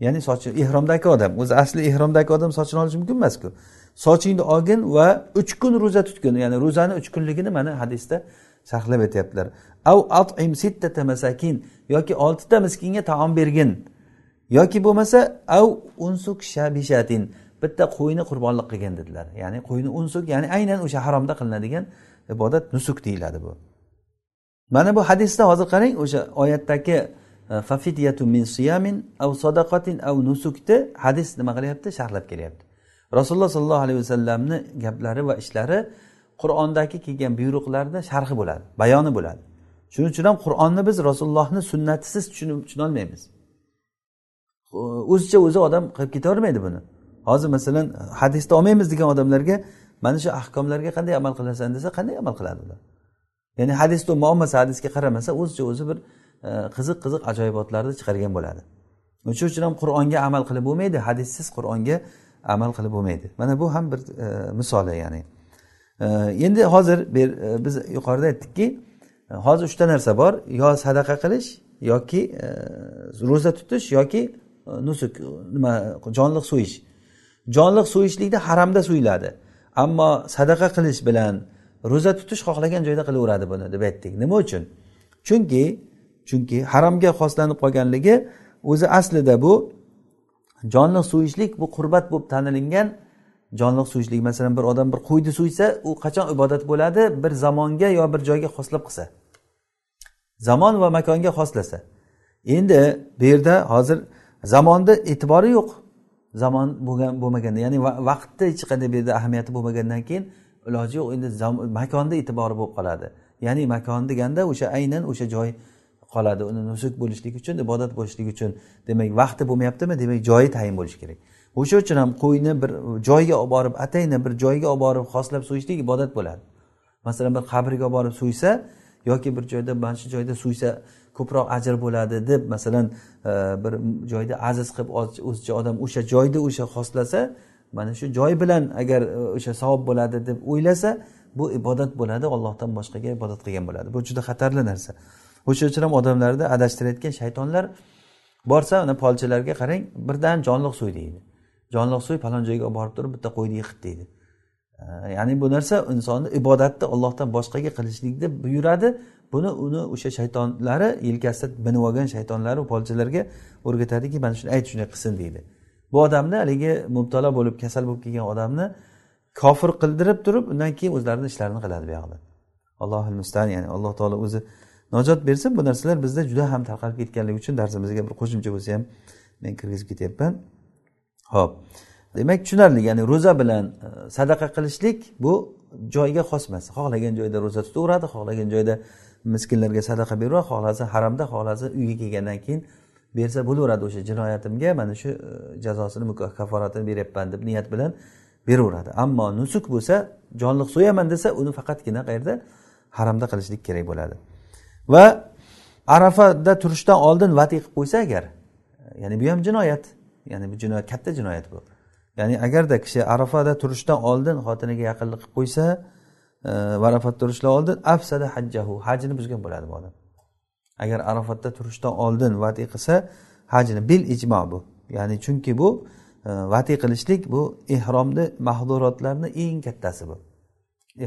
ya'ni sochi ehromdagi odam o'zi asli ehromdagi odam sochini olishi mumkin emasku. Sochingni olgin va uch kun ro'za tutgin. Ya'ni ro'zani uch kunligini mana hadisda sharhlab aytyaptilar. Av atim sittata masakin yoki oltita miskinga taom bergin. Yoki bo'lmasa av unsuk shabishatin bitta qo'yni qurbonlik qilgin dedilar. Ya'ni qo'yni unsuk ya'ni aynan o'sha haromda qilinadigan ibodat nusuk deyiladi bu. Mana bu hadisda hozir qarang o'sha oyatdagi e, fafidyatu min siyamin av sadaqatin av nusukni hadis nima qilyapti? Sharhlab kelyapti. Rasululloh sollallohu alayhi vasallamni gaplari va ishlari qur'ondagi kelgan buyruqlarni sharhi bo'ladi bayoni bo'ladi. Shuning uchun ham qur'onni biz rasulullohni sunnatisiz tushunolmaymiz. O'zicha o'zi odam qilib ketavermaydi buni. Hozir masalan hadisni olmaymiz degan odamlarga mana shu ahkomlarga qanday amal qilasan? desa qanday amal qiladi ular? Ya'ni hadisni olmasa hadisga qaramasa o'zicha o'zi bir e, qiziq qiziq ajoyibotlarni chiqargan bo'ladi. Shuning uchun ham qur'onga amal qilib bo'lmaydi hadissiz qur'onga amal qilib bo'lmaydi. Mana bu ham bir e, misoli ya'ni. E, endi hozir e, biz yuqorida aytdikki e, hozir uchta narsa bor. Yo sadaqa qilish yoki e, ro'za tutish yoki e, nusuk nima jonliq so'yish jonliq so'yishlikda haramda so'yiladi ammo sadaqa qilish bilan ro'za tutish xohlagan joyda qilaveradi buni deb aytdik. Nima uchun? Chunki chunki haromga xoslanib qolganligi o'zi aslida bu jonliq so'yishlik bu qurbat bo'lib tanilingan jonliq so'yishlik masalan bir odam bir qo'yni so'ysa u qachon ibodat bo'ladi? Bir zamonga yo bir joyga xoslab qilsa. Zamon va makonga xoslasa. Endi bu yerda hozir zamonni e'tibori yo'q. Zamon bo'lgan bo'lmaganda ya'ni vaqtni hech qanday bu yerda ahamiyati bo'lmagandan keyin iloji yo'q. Endi makonni e'tibori bo'lib qoladi. Ya'ni makon deganda o'sha aynan o'sha joy qoladi. Uni nusuk bo'lishligi uchun ibodat bo'lishligi uchun demak vaqti bo'lmayaptimi? Demak joyi tayin bo'lishi kerak. O'sha uchun ham qo'yni bir joyga olib borib atayni bir joyga olib borib xoslab so'yishlik ibodat bo'ladi. Masalan bir qabrga olib borib so'ysa yoki bir joyda mana shu joyda so'ysa ko'proq ajr bo'ladi deb masalan e, bir joyda aziz qilib o'zicha odam o'sha joyda o'sha xoslasa mana shu joy bilan agar e, o'sha savob bo'ladi deb o'ylasa bu ibodat bo'ladi ollohdan boshqaga ibodat qilgan bo'ladi. Bu juda xatarli narsa. O'sha uchun ham odamlarni adashtirayotgan shaytonlar borsa mana polchilarga qarang birdan jonliq so'y deydi. Jonliq so'y falon joyga olib borib turib bitta qo'yni yiqit deydi. Ya'ni bu narsa insonni ibodatni ollohdan boshqaga qilishlikni buyuradi. Buni uni o'sha shaytonlari yelkasida minib olgan shaytonlari polchilarga o'rgatadiki mana shuni ayt shunday qilsin deydi. Bu odamni haligi mubtalo bo'lib kasal bo'lib kelgan odamni kofir qildirib turib undan keyin o'zlarini ishlarini qiladi buyog'ida allohi mustan ya'ni alloh taolo o'zi najot bersin bu narsalar bizda juda ham tarqalib ketganligi uchun darsimizga bir qo'shimcha bo'lsa ham men kirgizib ketyapman. Ho'p demak tushunarli ya'ni ro'za bilan e, sadaqa qilishlik bu joyga xos emas xohlagan joyda ro'za tutaveradi xohlagan joyda miskinlarga sadaqa beraveradi xohlasa haramda xohlasa uyga kelgandan keyin bersa bo'laveradi o'sha jinoyatimga. Mana shu e, jazosini kaforatini beryapman deb niyat bilan beraveradi. Ammo nusuk bo'lsa jonliq so'yaman desa uni faqatgina qayerda? Haramda qilishlik kerak bo'ladi. Va arafada turishdan oldin vatiy qilib qo'ysa agar ya'ni bu ham jinoyat ya'ni bu jinoyat katta jinoyat bu. Ya'ni agarda kishi arafada turishdan oldin xotiniga yaqinlik qilib qo'ysa e, arafat turishdan oldin afsada hajjahu hajini buzgan bo'ladi bu odam. Agar arafatda turishdan oldin vatiy qilsa hajini bil ijmo bu. Ya'ni chunki bu e, qilishlik bu ehromni mahzurotlarni eng kattasi bu.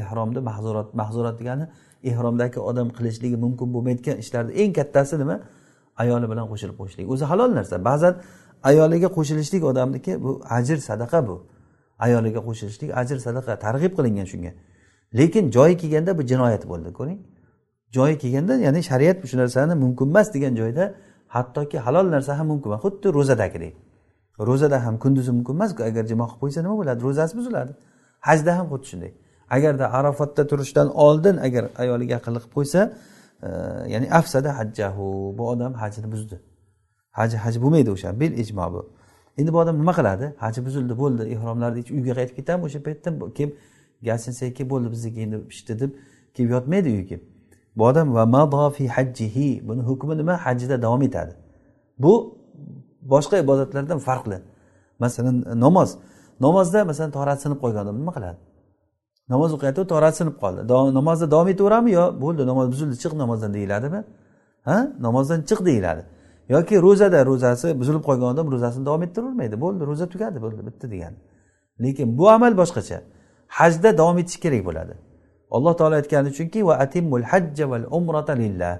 Ehromni mahzurot mahzurot degani ehromdagi odam qilishligi mumkin bo'lmayotgan ishlarni eng kattasi nima? Ayoli bilan qo'shilib qo'yishlik. O'zi halol narsa. Ba'zan ayoliga qo'shilishlik odamniki bu ajr sadaqa bu. Ayoliga qo'shilishlik ajr sadaqa targ'ib qilingan shunga. Lekin joyi kelganda bu jinoyat bo'ldi ko'ring. Joyi kelganda ya'ni shariat shu narsani mumkin emas degan joyda hattoki halol narsa ham mumkin emas xuddi ro'zadagidek. Ro'zada ham kunduzi mumkin emas agar jimo qilib qo'ysa nima bo'ladi? Ro'zasi buziladi. Hajda ham xuddi shunday. Agarda arafatda turishdan oldin agar ayoliga yaqinlik qilib qo'ysa e, ya'ni afsada hajjahu bu odam hajini buzdi. Haji haj bo'lmaydi o'sha bil ijmo bu. Endi bu odam nima qiladi? Haji buzildi bo'ldi ehromlarni uyga qaytib ketadimi o'sha paytda kelib kelib bo'ldi bizniki endi pishdi deb kelib yotmaydi uyga kelib bu odam va madofi hajjihi buni hukmi nima? Hajida davom etadi. Bu boshqa ibodatlardan farqli. Masalan namoz namozda masalan torat sinib qolgan odam nima qiladi? Namoz o'qiyotib torati sinib qoldi. Namozda davom etaveradimi yo bo'ldi namoz buzildi chiq namozdan deyiladimi? Ha? Namozdan chiq deyiladi. Yoki ro'zada ro'zasi buzilib qolgan odam ro'zasini davom ettiravermaydi bo'ldi ro'za tugadi bo'ldi bitti degani. Lekin bu amal boshqacha. Hajda davom etish kerak bo'ladi. Alloh taolo aytgani chunki va atimmul hajja val umrata lillah.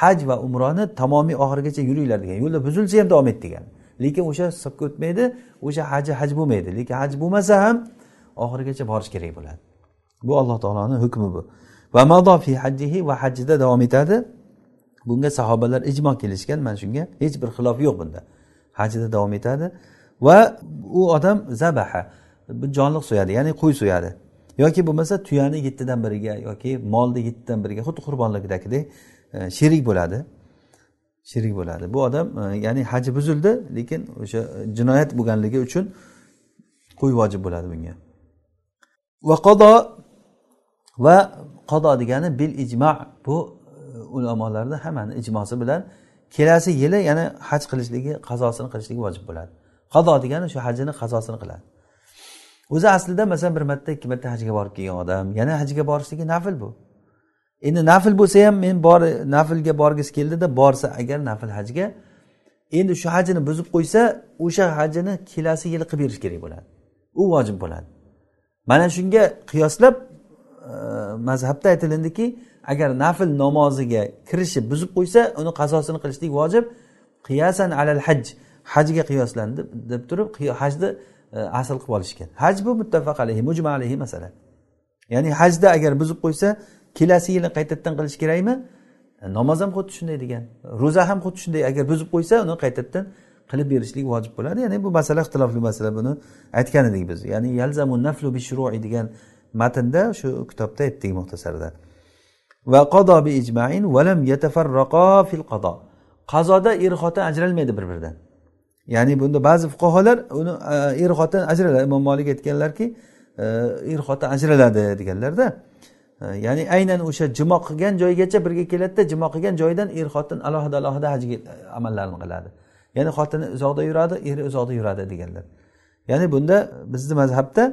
Haj va umroni tamomiy oxirigacha yuringlar degan. Yo'lda buzilsa ham davom et degan. Lekin o'sha hisobga o'tmaydi o'sha haji haj bo'lmaydi. Lekin haj bo'lmasa ham oxirigacha borish kerak bo'ladi. Bu alloh taoloni hukmi bu. Va madofi hajjihi va hajjida davom etadi. Bunga sahobalar ijmo kelishgan. Mana shunga hech bir xilof yo'q bunda. Hajida davom etadi. Va u odam zabaha jonliq so'yadi ya'ni qo'y so'yadi. Yoki bo'lmasa tuyani yettidan biriga yoki molni yettidan biriga xuddi qurbonlikdagidek e, sherik bo'ladi. Sherik bo'ladi. Bu odam e, ya'ni haji buzildi lekin o'sha jinoyat bo'lganligi uchun qo'y vojib bo'ladi bunga. Va qodo va qado degani bil ijmo bu e, ulamolarni hammani ijmosi bilan kelasi yili yana haj qilishligi qazosini qilishligi vojib bo'ladi. Qado degani shu hajini qazosini qiladi. O'zi aslida masalan bir marta ikki marta hajga borib kelgan odam yana hajga borishligi nafl bu. Endi nafl bo'lsa ham men bor naflga borgisi keldida borsa agar nafl hajga endi shu hajini buzib qo'ysa o'sha hajini kelasi yili qilib berish kerak bo'ladi. U vojib bo'ladi. Mana shunga qiyoslab mazhabda aytilindiki agar nafl namoziga kirishi buzib qo'ysa uni qasosini qilishlik vojib. Qiyasan alal haj hajga qiyoslandi deb turib hajni e, asl qilib olishgan. Haj bu muttafaq alayhi mujma alayhi masala. Ya'ni hajda agar buzib qo'ysa kelasi yili qaytadan qilish kerakmi? E, namoz ham xuddi shunday degan. Ro'za ham xuddi shunday. Agar buzib qo'ysa uni qaytadan qilib berishlik vojib bo'ladi. Ya'ni bu masala ixtilofli masala buni aytgan edik biz. Ya'ni yalzamu naflu bishrui degan matnda shu kitobda aytdik muxtasarda. Va qado bi ijmain valam yatafarraqo fil qado qazoda er xotin ajralmaydi bir biridan ya'ni bunda ba'zi fuqarolar uni e, er xotin ajraladi. Imom molik aytganlarki e, er xotin ajraladi deganlarda e, ya'ni aynan o'sha jimo qilgan joygacha birga keladida jimo qilgan joydan er xotin alohida alohida hajga amallarini qiladi. Ya'ni xotini uzoqda yuradi eri uzoqda yuradi deganlar. Ya'ni bunda bizni mazhabda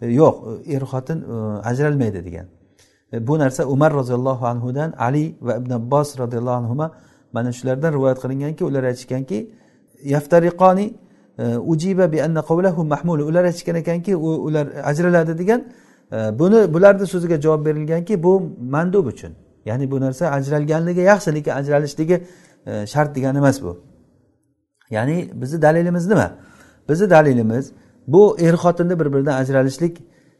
yo'q er xotin e, ajralmaydi degan. E, bu narsa umar roziyallohu anhudan ali va ibn abbos roziyallohu anhu mana shulardan rivoyat qilinganki ular aytishganki yaftariqoni e, ujiba bi anna qawlahu mahmul. Ular aytishgan ekanki ular ajraladi degan buni bularni so'ziga javob berilganki bu mandub uchun. Ya'ni bu narsa ajralganligi yaxshi lekin ajralishligi shart degani emas bu. Ya'ni bizni dalilimiz nima? Bizni dalilimiz bu er xotinni bir biridan ajralishlik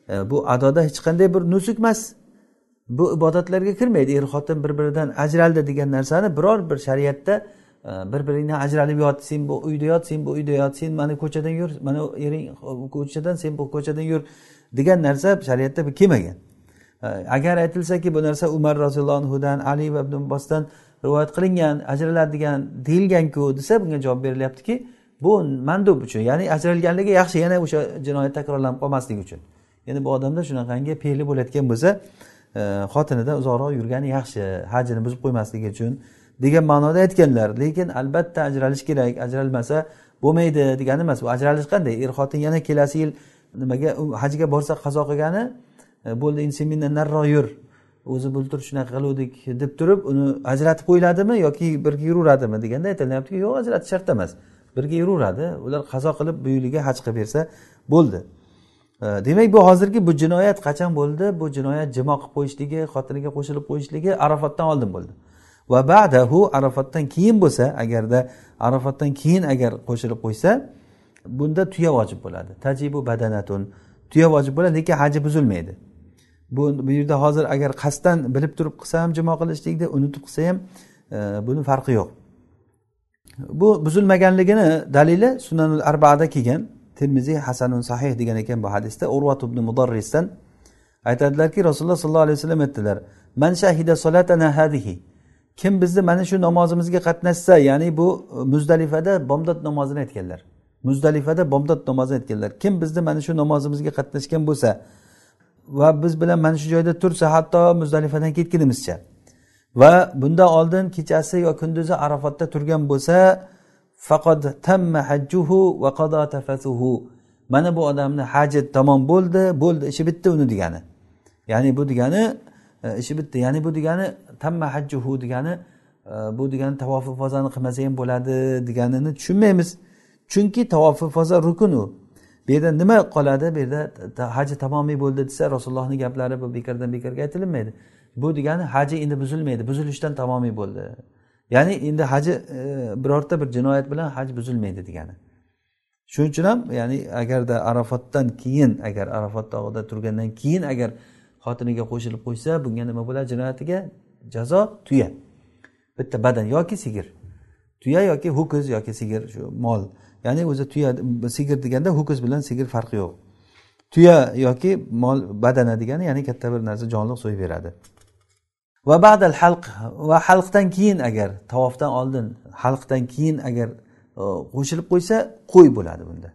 e, bu adoda hech qanday bir nusuk emas. Bu ibodatlarga kirmaydi. Er xotin bir biridan ajraldi degan narsani biror bir shariatda e, bir biringdan ajralib yot sen bu uyda yot sen bu uyda yot sen mana ko'chadan yur mana ering ko'chadan sen bu ko'chadan yur degan narsa shariatda kelmagan. E, agar aytilsaki bu narsa umar roziyallohu anhudan ali va ibn abbosdan rivoyat qilingan ajraladigan deyilganku desa bunga javob berilyaptiki bu mandub uchun ya'ni ajralganligi yaxshi yana o'sha jinoyat takrorlanib qolmasligi uchun. Endi bu odamda shunaqangi fe'li bo'layotgan bo'lsa e, xotinidan uzoqroq yurgani yaxshi hajini buzib qo'ymasligi uchun degan ma'noda aytganlar. Lekin albatta ajralish kerak ajralmasa bo'lmaydi degani emas. Bu ajralish qanday? Er xotin yana kelasi yil nimaga hajga borsa qazo qilgani e, bo'ldi endi sen mendan nariroq yur o'zi bultur shunaqa qiluvdik deb turib uni ajratib qo'yiladimi yoki birga yuraveradimi deganda aytilyaptiki yo'q ajratish shart emas. Birga yuraveradi. Ular qazo qilib bu yiliga haj qilib bersa bo'ldi. Demak bu hozirgi bu jinoyat qachon bo'ldi? Bu jinoyat jimo qilib qo'yishligi xotiniga qo'shilib qo'yishligi arafotdan oldin bo'ldi. Va badahu arafotdan keyin bo'lsa agarda arafotdan keyin agar qo'shilib qo'ysa bunda tuya vojib bo'ladi. Tajibu badanatun. Tuya vojib bo'ladi lekin haji buzilmaydi. Bu bu yerda hozir agar qasddan bilib turib qilsa ham jimo qilishlikni unutib qilsa ham buni farqi yo'q. Bu buzilmaganligini dalili sunanul arbaada kelgan termiziy hasanun sahih degan ekan bu hadisda. Urvat ibn mudarrisdan aytadilarki rasululloh sollallohu alayhi vasallam aytdilar man shahida solatana hadihi. Kim bizni mana shu namozimizga qatnashsa ya'ni bu muzdalifada bomdod namozini aytganlar. Muzdalifada bomdod namozini aytganlar. Kim bizni mana shu namozimizga qatnashgan bo'lsa va biz bilan mana shu joyda tursa hatto muzdalifadan ketgunimizcha va bundan oldin kechasi yo kunduzi arafatda turgan bo'lsa faqad tamma hajjuhu va qada tafasuhu mana bu odamni haji tamom bo'ldi bo'ldi ishi bitdi uni degani. Ya'ni bu degani e, ishi bitdi ya'ni bu degani tamma hajjuhu degani e, bu degani tavofi fozani qilmasa ham bo'ladi deganini tushunmaymiz. Chunki tavofi foza rukun u bu yerda nima qoladi? Bu yerda haji tamomiy bo'ldi desa rasulullohni gaplari bu bekordan bekorga aytilinmaydi. Bu degani haji endi buzilmaydi buzilishdan tamomiy bo'ldi. Ya'ni endi haji e, birorta bir jinoyat bilan haj buzilmaydi degani. Shuning uchun ham ya'ni agarda arafotdan keyin agar arafot tog'ida turgandan keyin agar xotiniga qo'shilib qo'ysa bunga nima bo'ladi? Jinoyatiga jazo tuya. Bitta badan yoki sigir. Tuya yoki ho'kiz yoki sigir shu mol. Ya'ni o'zi tuya sigir deganda ho'kiz bilan sigir farqi yo'q. Tuya yoki mol badana degani ya'ni katta bir narsa jonliq so'yib beradi. Va badal halq va halqdan keyin agar tavofdan oldin halqdan keyin agar e, qo'shilib qo'ysa qo'y bo'ladi bunda.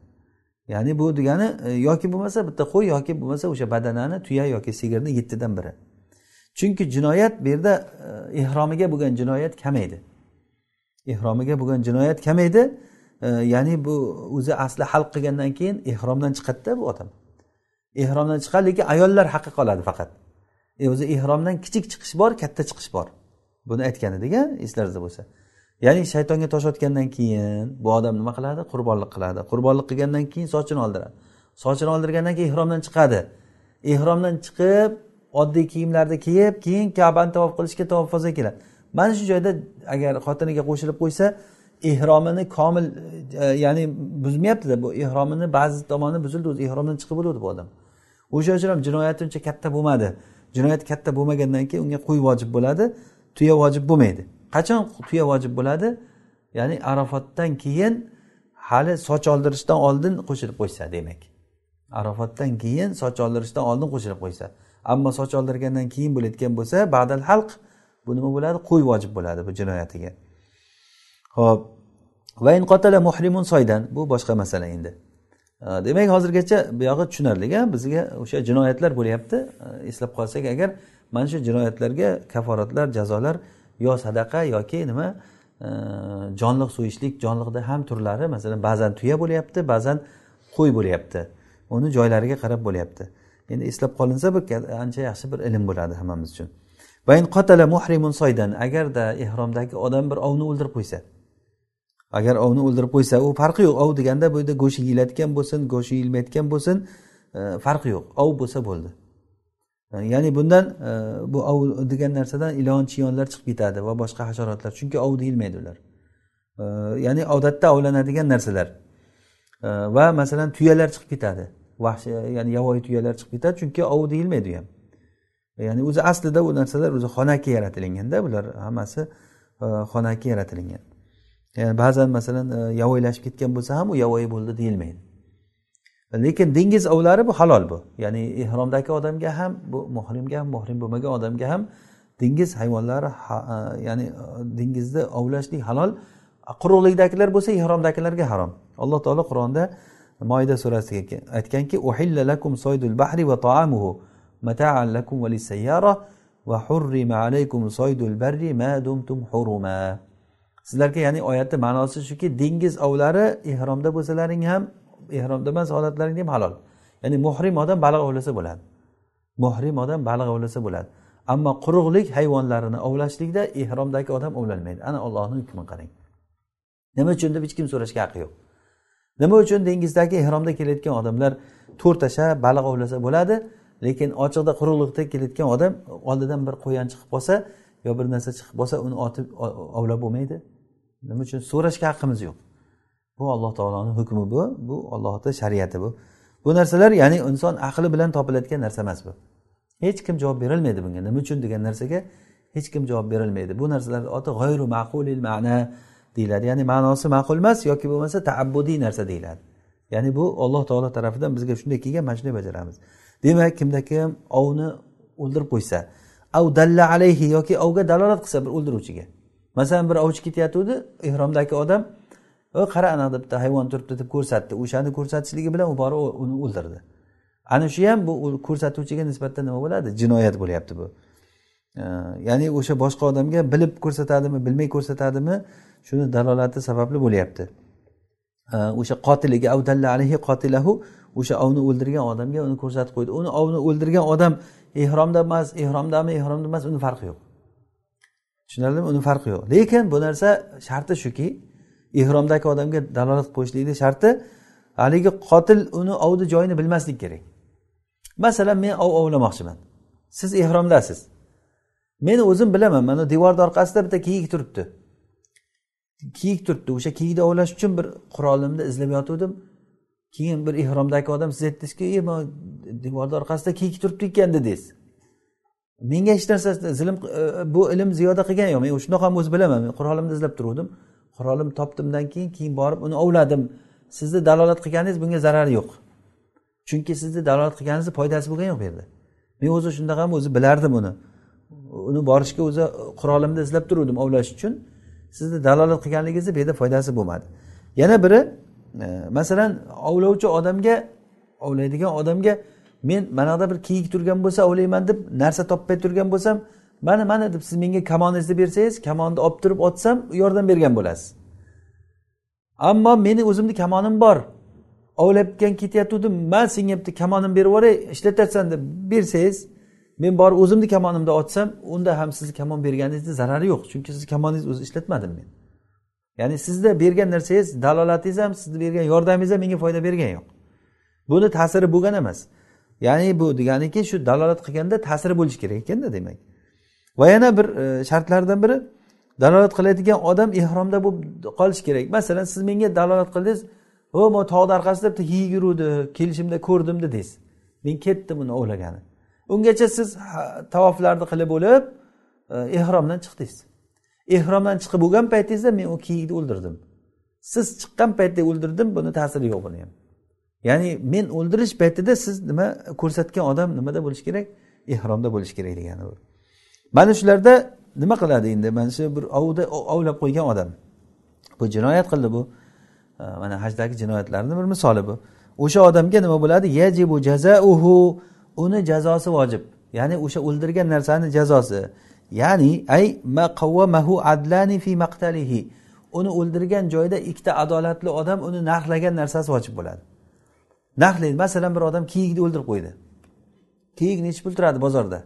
Ya'ni bu degani e, yoki bo'lmasa bitta qo'y yoki bo'lmasa o'sha badanani tuya yoki sigirni yettidan biri. Chunki jinoyat bu yerda e, ehromiga bo'lgan jinoyat kamaydi. Ehromiga bo'lgan jinoyat kamaydi ya'ni bu o'zi asli halq qilgandan keyin ehromdan chiqadida bu odam. Ehromdan chiqadi lekin ayollar haqqi qoladi faqat. E o'zi ehromdan kichik chiqish bor katta chiqish bor. Buni aytgan edik a eslaringizda bo'lsa. Ya'ni shaytonga tosh otgandan keyin bu odam nima qiladi? Qurbonlik qiladi. Qurbonlik qilgandan keyin sochini oldiradi. Sochini oldirgandan keyin ehromdan chiqadi. Ehromdan chiqib oddiy kiyimlarni kiyib keyin kabani tavof qilishga tavofoza keladi. Mana shu joyda agar xotiniga qo'shilib qo'ysa ehromini komil e, e ya'ni buzmayaptida bu ehromini ba'zi tomoni buzildi o'zi ehromdan chiqib bo'luvdi bu odam. O'sha uchun ham jinoyati uncha katta bo'lmadi. Jinoyat katta bo'lmagandan keyin unga qo'y vojib bo'ladi tuya vojib bo'lmaydi. Qachon tuya vojib bo'ladi? Ya'ni arafotdan keyin hali soch oldirishdan oldin qo'shilib qo'ysa demak. Arafotdan keyin soch oldirishdan oldin qo'shilib qo'ysa. Ammo soch oldirgandan keyin bo'layotgan bo'lsa badal halq bu nima bo'ladi? Qo'y vojib bo'ladi bu jinoyatiga. Ho'p va in qotala muhrimun soydan bu boshqa masala endi. Э, demak hozirgacha buyog'i tushunarli bizga o'sha jinoyatlar bo'lyapti. Э, eslab qolsak agar mana shu jinoyatlarga kaforatlar jazolar yo sadaqa yoki nima э, jonliq so'yishlik jonliqda ham turlari masalan ba'zan tuya bo'lyapti ba'zan qo'y bo'lyapti. Uni joylariga qarab bo'lyapti. Endi eslab qolinsa bir ancha yaxshi bir ilm bo'ladi hammamiz uchun. Vayn qotala muhrimun soydan agarda ehromdagi odam bir ovni o'ldirib qo'ysa agar ovni o'ldirib qo'ysa u farqi yo'q. Ov deganda bu yerda go'shti yeyiladigan bo'lsin go'shti yeyilmayotgan bo'lsin e, farqi yo'q. Ov bo'lsa bo'ldi. E, ya'ni bundan e, bu ov degan narsadan ilon chiyonlar chiqib ketadi va boshqa hasharotlar. Chunki ov deyilmaydi ular. E, ya'ni odatda ovlanadigan narsalar. E, va masalan tuyalar chiqib ketadi. Vahshiy ya'ni yovvoyi tuyalar chiqib ketadi chunki ov deyilmaydi u ham. Ya'ni o'zi aslida u narsalar o'zi xonaki yaratilganda bular hammasi e, xonaki yaratilgan. Ya'ni ba'zan masalan e, yovvoyilashib ketgan bo'lsa ham u yovvoyi bo'ldi deyilmaydi. Lekin dengiz ovlari bu halol bu. Ya'ni ehromdagi odamga ham bu muhrimga ham muhrim bo'lmagan odamga ham dengiz hayvonlari e, ya'ni e, dengizni ovlashlik halol quruqlikdagilar bo'lsa ehromdagilarga harom. Alloh taolo qur'onda moyda surasiga aytganki uhilla lakum soydul bahri va taamuhu mataan lakum va lisayyara va hurrima alaykum soydul barri ma dumtum huruma. Sizlarga ya'ni oyatni ma'nosi shuki dengiz ovlari ehromda bo'lsalaring ham ehromda emas holatlaringda ham halol. Ya'ni muhrim odam baliq ovlasa bo'ladi. Muhrim odam baliq ovlasa bo'ladi. Ammo quruqlik hayvonlarini ovlashlikda ehromdagi odam ovlanmaydi ana ollohni hukmini qarang. Nima uchun deb hech kim so'rashga haqqi yo'q. Nima uchun dengizdagi ehromda kelayotgan odamlar to'rtasha baliq ovlasa bo'ladi lekin ochiqda quruqlikda kelayotgan odam oldidan bir qo'yan chiqib qolsa yo bir narsa chiqib qolsa uni otib ovlab bo'lmaydi? Nima uchun? So'rashga haqqimiz yo'q. Bu alloh taoloni hukmi bu. Bu ollohni shariati bu. Bu narsalar ya'ni inson aqli bilan topiladigan narsa emas bu. Hech kim javob berolmaydi bunga. Nima uchun degan narsaga hech kim javob berolmaydi bu narsalarni oti g'oyru ma'qulil ma'na deyiladi. Ya'ni ma'nosi ma'qul emas yoki bo'lmasa taabbudiy narsa deyiladi. Ya'ni bu alloh taolo tarafidan bizga shunday kelgan mana shunday bajaramiz. Demak kimda kim ovni o'ldirib qo'ysa av dalla alayhi yoki ovga dalolat qilsa bir o'ldiruvchiga masalan bir ovchi ketayotgandi ehromdagi odam qara anaqada bitta hayvon turibdi deb ko'rsatdi. O'shani ko'rsatishligi bilan u borib uni o'ldirdi. Ana shu ham bu ko'rsatuvchiga nisbatan nima bo'ladi? Jinoyat bo'lyapti bu. Ya'ni o'sha boshqa odamga bilib ko'rsatadimi bilmay ko'rsatadimi shuni dalolati sababli bo'lyapti. O'sha qotiliga avdalla alayhi qotilahu o'sha ovni o'ldirgan odamga uni ko'rsatib qo'ydi. Uni ovni o'ldirgan odam ehromda emas ehromdami ehromda emas uni farqi yo'q. Tushunarlimi? Uni farqi yo'q. Lekin bu narsa sharti shuki ehromdagi odamga dalolat qo'yishlikni sharti haligi qotil uni ovni joyini bilmaslik kerak. Masalan men ov ovlamoqchiman. Siz ehromdasiz. Men o'zim bilaman mana devorni orqasida bitta kiyik turibdi. Kiyik turibdi o'sha kiyikni ovlash uchun bir qurolimni izlab yotuvdim. Keyin bir ehromdagi odam siz aytdingizki e devorni orqasida kiyik turibdi ekan dedingiz. Menga hech narsa zilm e, bu ilm ziyoda qilgani yo'q. Men shunaqa ham o'zi bilaman. Men qurolimni izlab turgandim qurolim topdimdan keyin keyin borib uni ovladim. Sizni dalolat qilganingiz bunga zarari yo'q. Chunki sizni dalolat qilganingizni foydasi bo'lgani yo'q bu yerda. Men o'zi shunaqa ham o'zi bilardim uni. Uni borishga o'zi qurolimni izlab turuvdim ovlash uchun. Sizni dalolat qilganligingizni bu yerda foydasi bo'lmadi. Yana biri e, masalan ovlovchi odamga ovlaydigan odamga men mana yoqda bir kiyik turgan bo'lsa ovlayman deb narsa topmay turgan bo'lsam mana mana deb siz menga kamoningizni bersangiz kamonni olib turib otsam yordam bergan bo'lasiz. Ammo meni o'zimni kamonim bor. Ovlabgan ketayotgandim man senga bitta kamonim berib yuboray ishlatasan deb bersangiz men borib o'zimni kamonimda otsam unda ham sizni kamon berganingizni zarari yo'q chunki sizni kamoningizni o'zi ishlatmadim men. Ya'ni sizni bergan narsangiz dalolatingiz ham sizni bergan yordamingiz ham menga foyda bergani yo'q. Buni ta'siri bo'lgan emas. Ya'ni bu deganiki shu dalolat qilganda ta'siri bo'lishi kerak ekanda demak. Va yana bir e, shartlardan biri dalolat qiladigan odam ehromda bo'lib qolishi kerak. Masalan siz menga dalolat qildingiz o man tog'ni orqasida bitta yigit yuruvdi kelishimda ko'rdim dedingiz men ketdim uni ovlagani ungacha siz tavoflarni qilib bo'lib e, ehromdan chiqdingiz. Ehromdan chiqib bo'lgan paytingizda men u kiyikni o'ldirdim. Siz chiqqan paytda o'ldirdim buni ta'siri yo'q buni ham. Ya'ni men o'ldirish paytida siz nima ko'rsatgan odam nimada bo'lishi kerak? Ehromda bo'lishi kerak degani bu. Mana shularda nima qiladi endi? Mana shu bir ovda ovlab qo'ygan odam. Bu jinoyat qildi bu. Mana hajdagi jinoyatlarni bir misoli bu. O'sha odamga nima bo'ladi? Yajibu jazauhu. Uni jazosi vojib. Ya'ni o'sha o'ldirgan narsani jazosi. Ya'ni ay maqavvamahu adlani fi maqtalihi. Uni o'ldirgan joyda ikkita adolatli odam uni narxlagan narsasi vojib bo'ladi. Narxlaydi masalan bir odam kiyikni o'ldirib qo'ydi. Kiyik nechi pul turadi bozorda.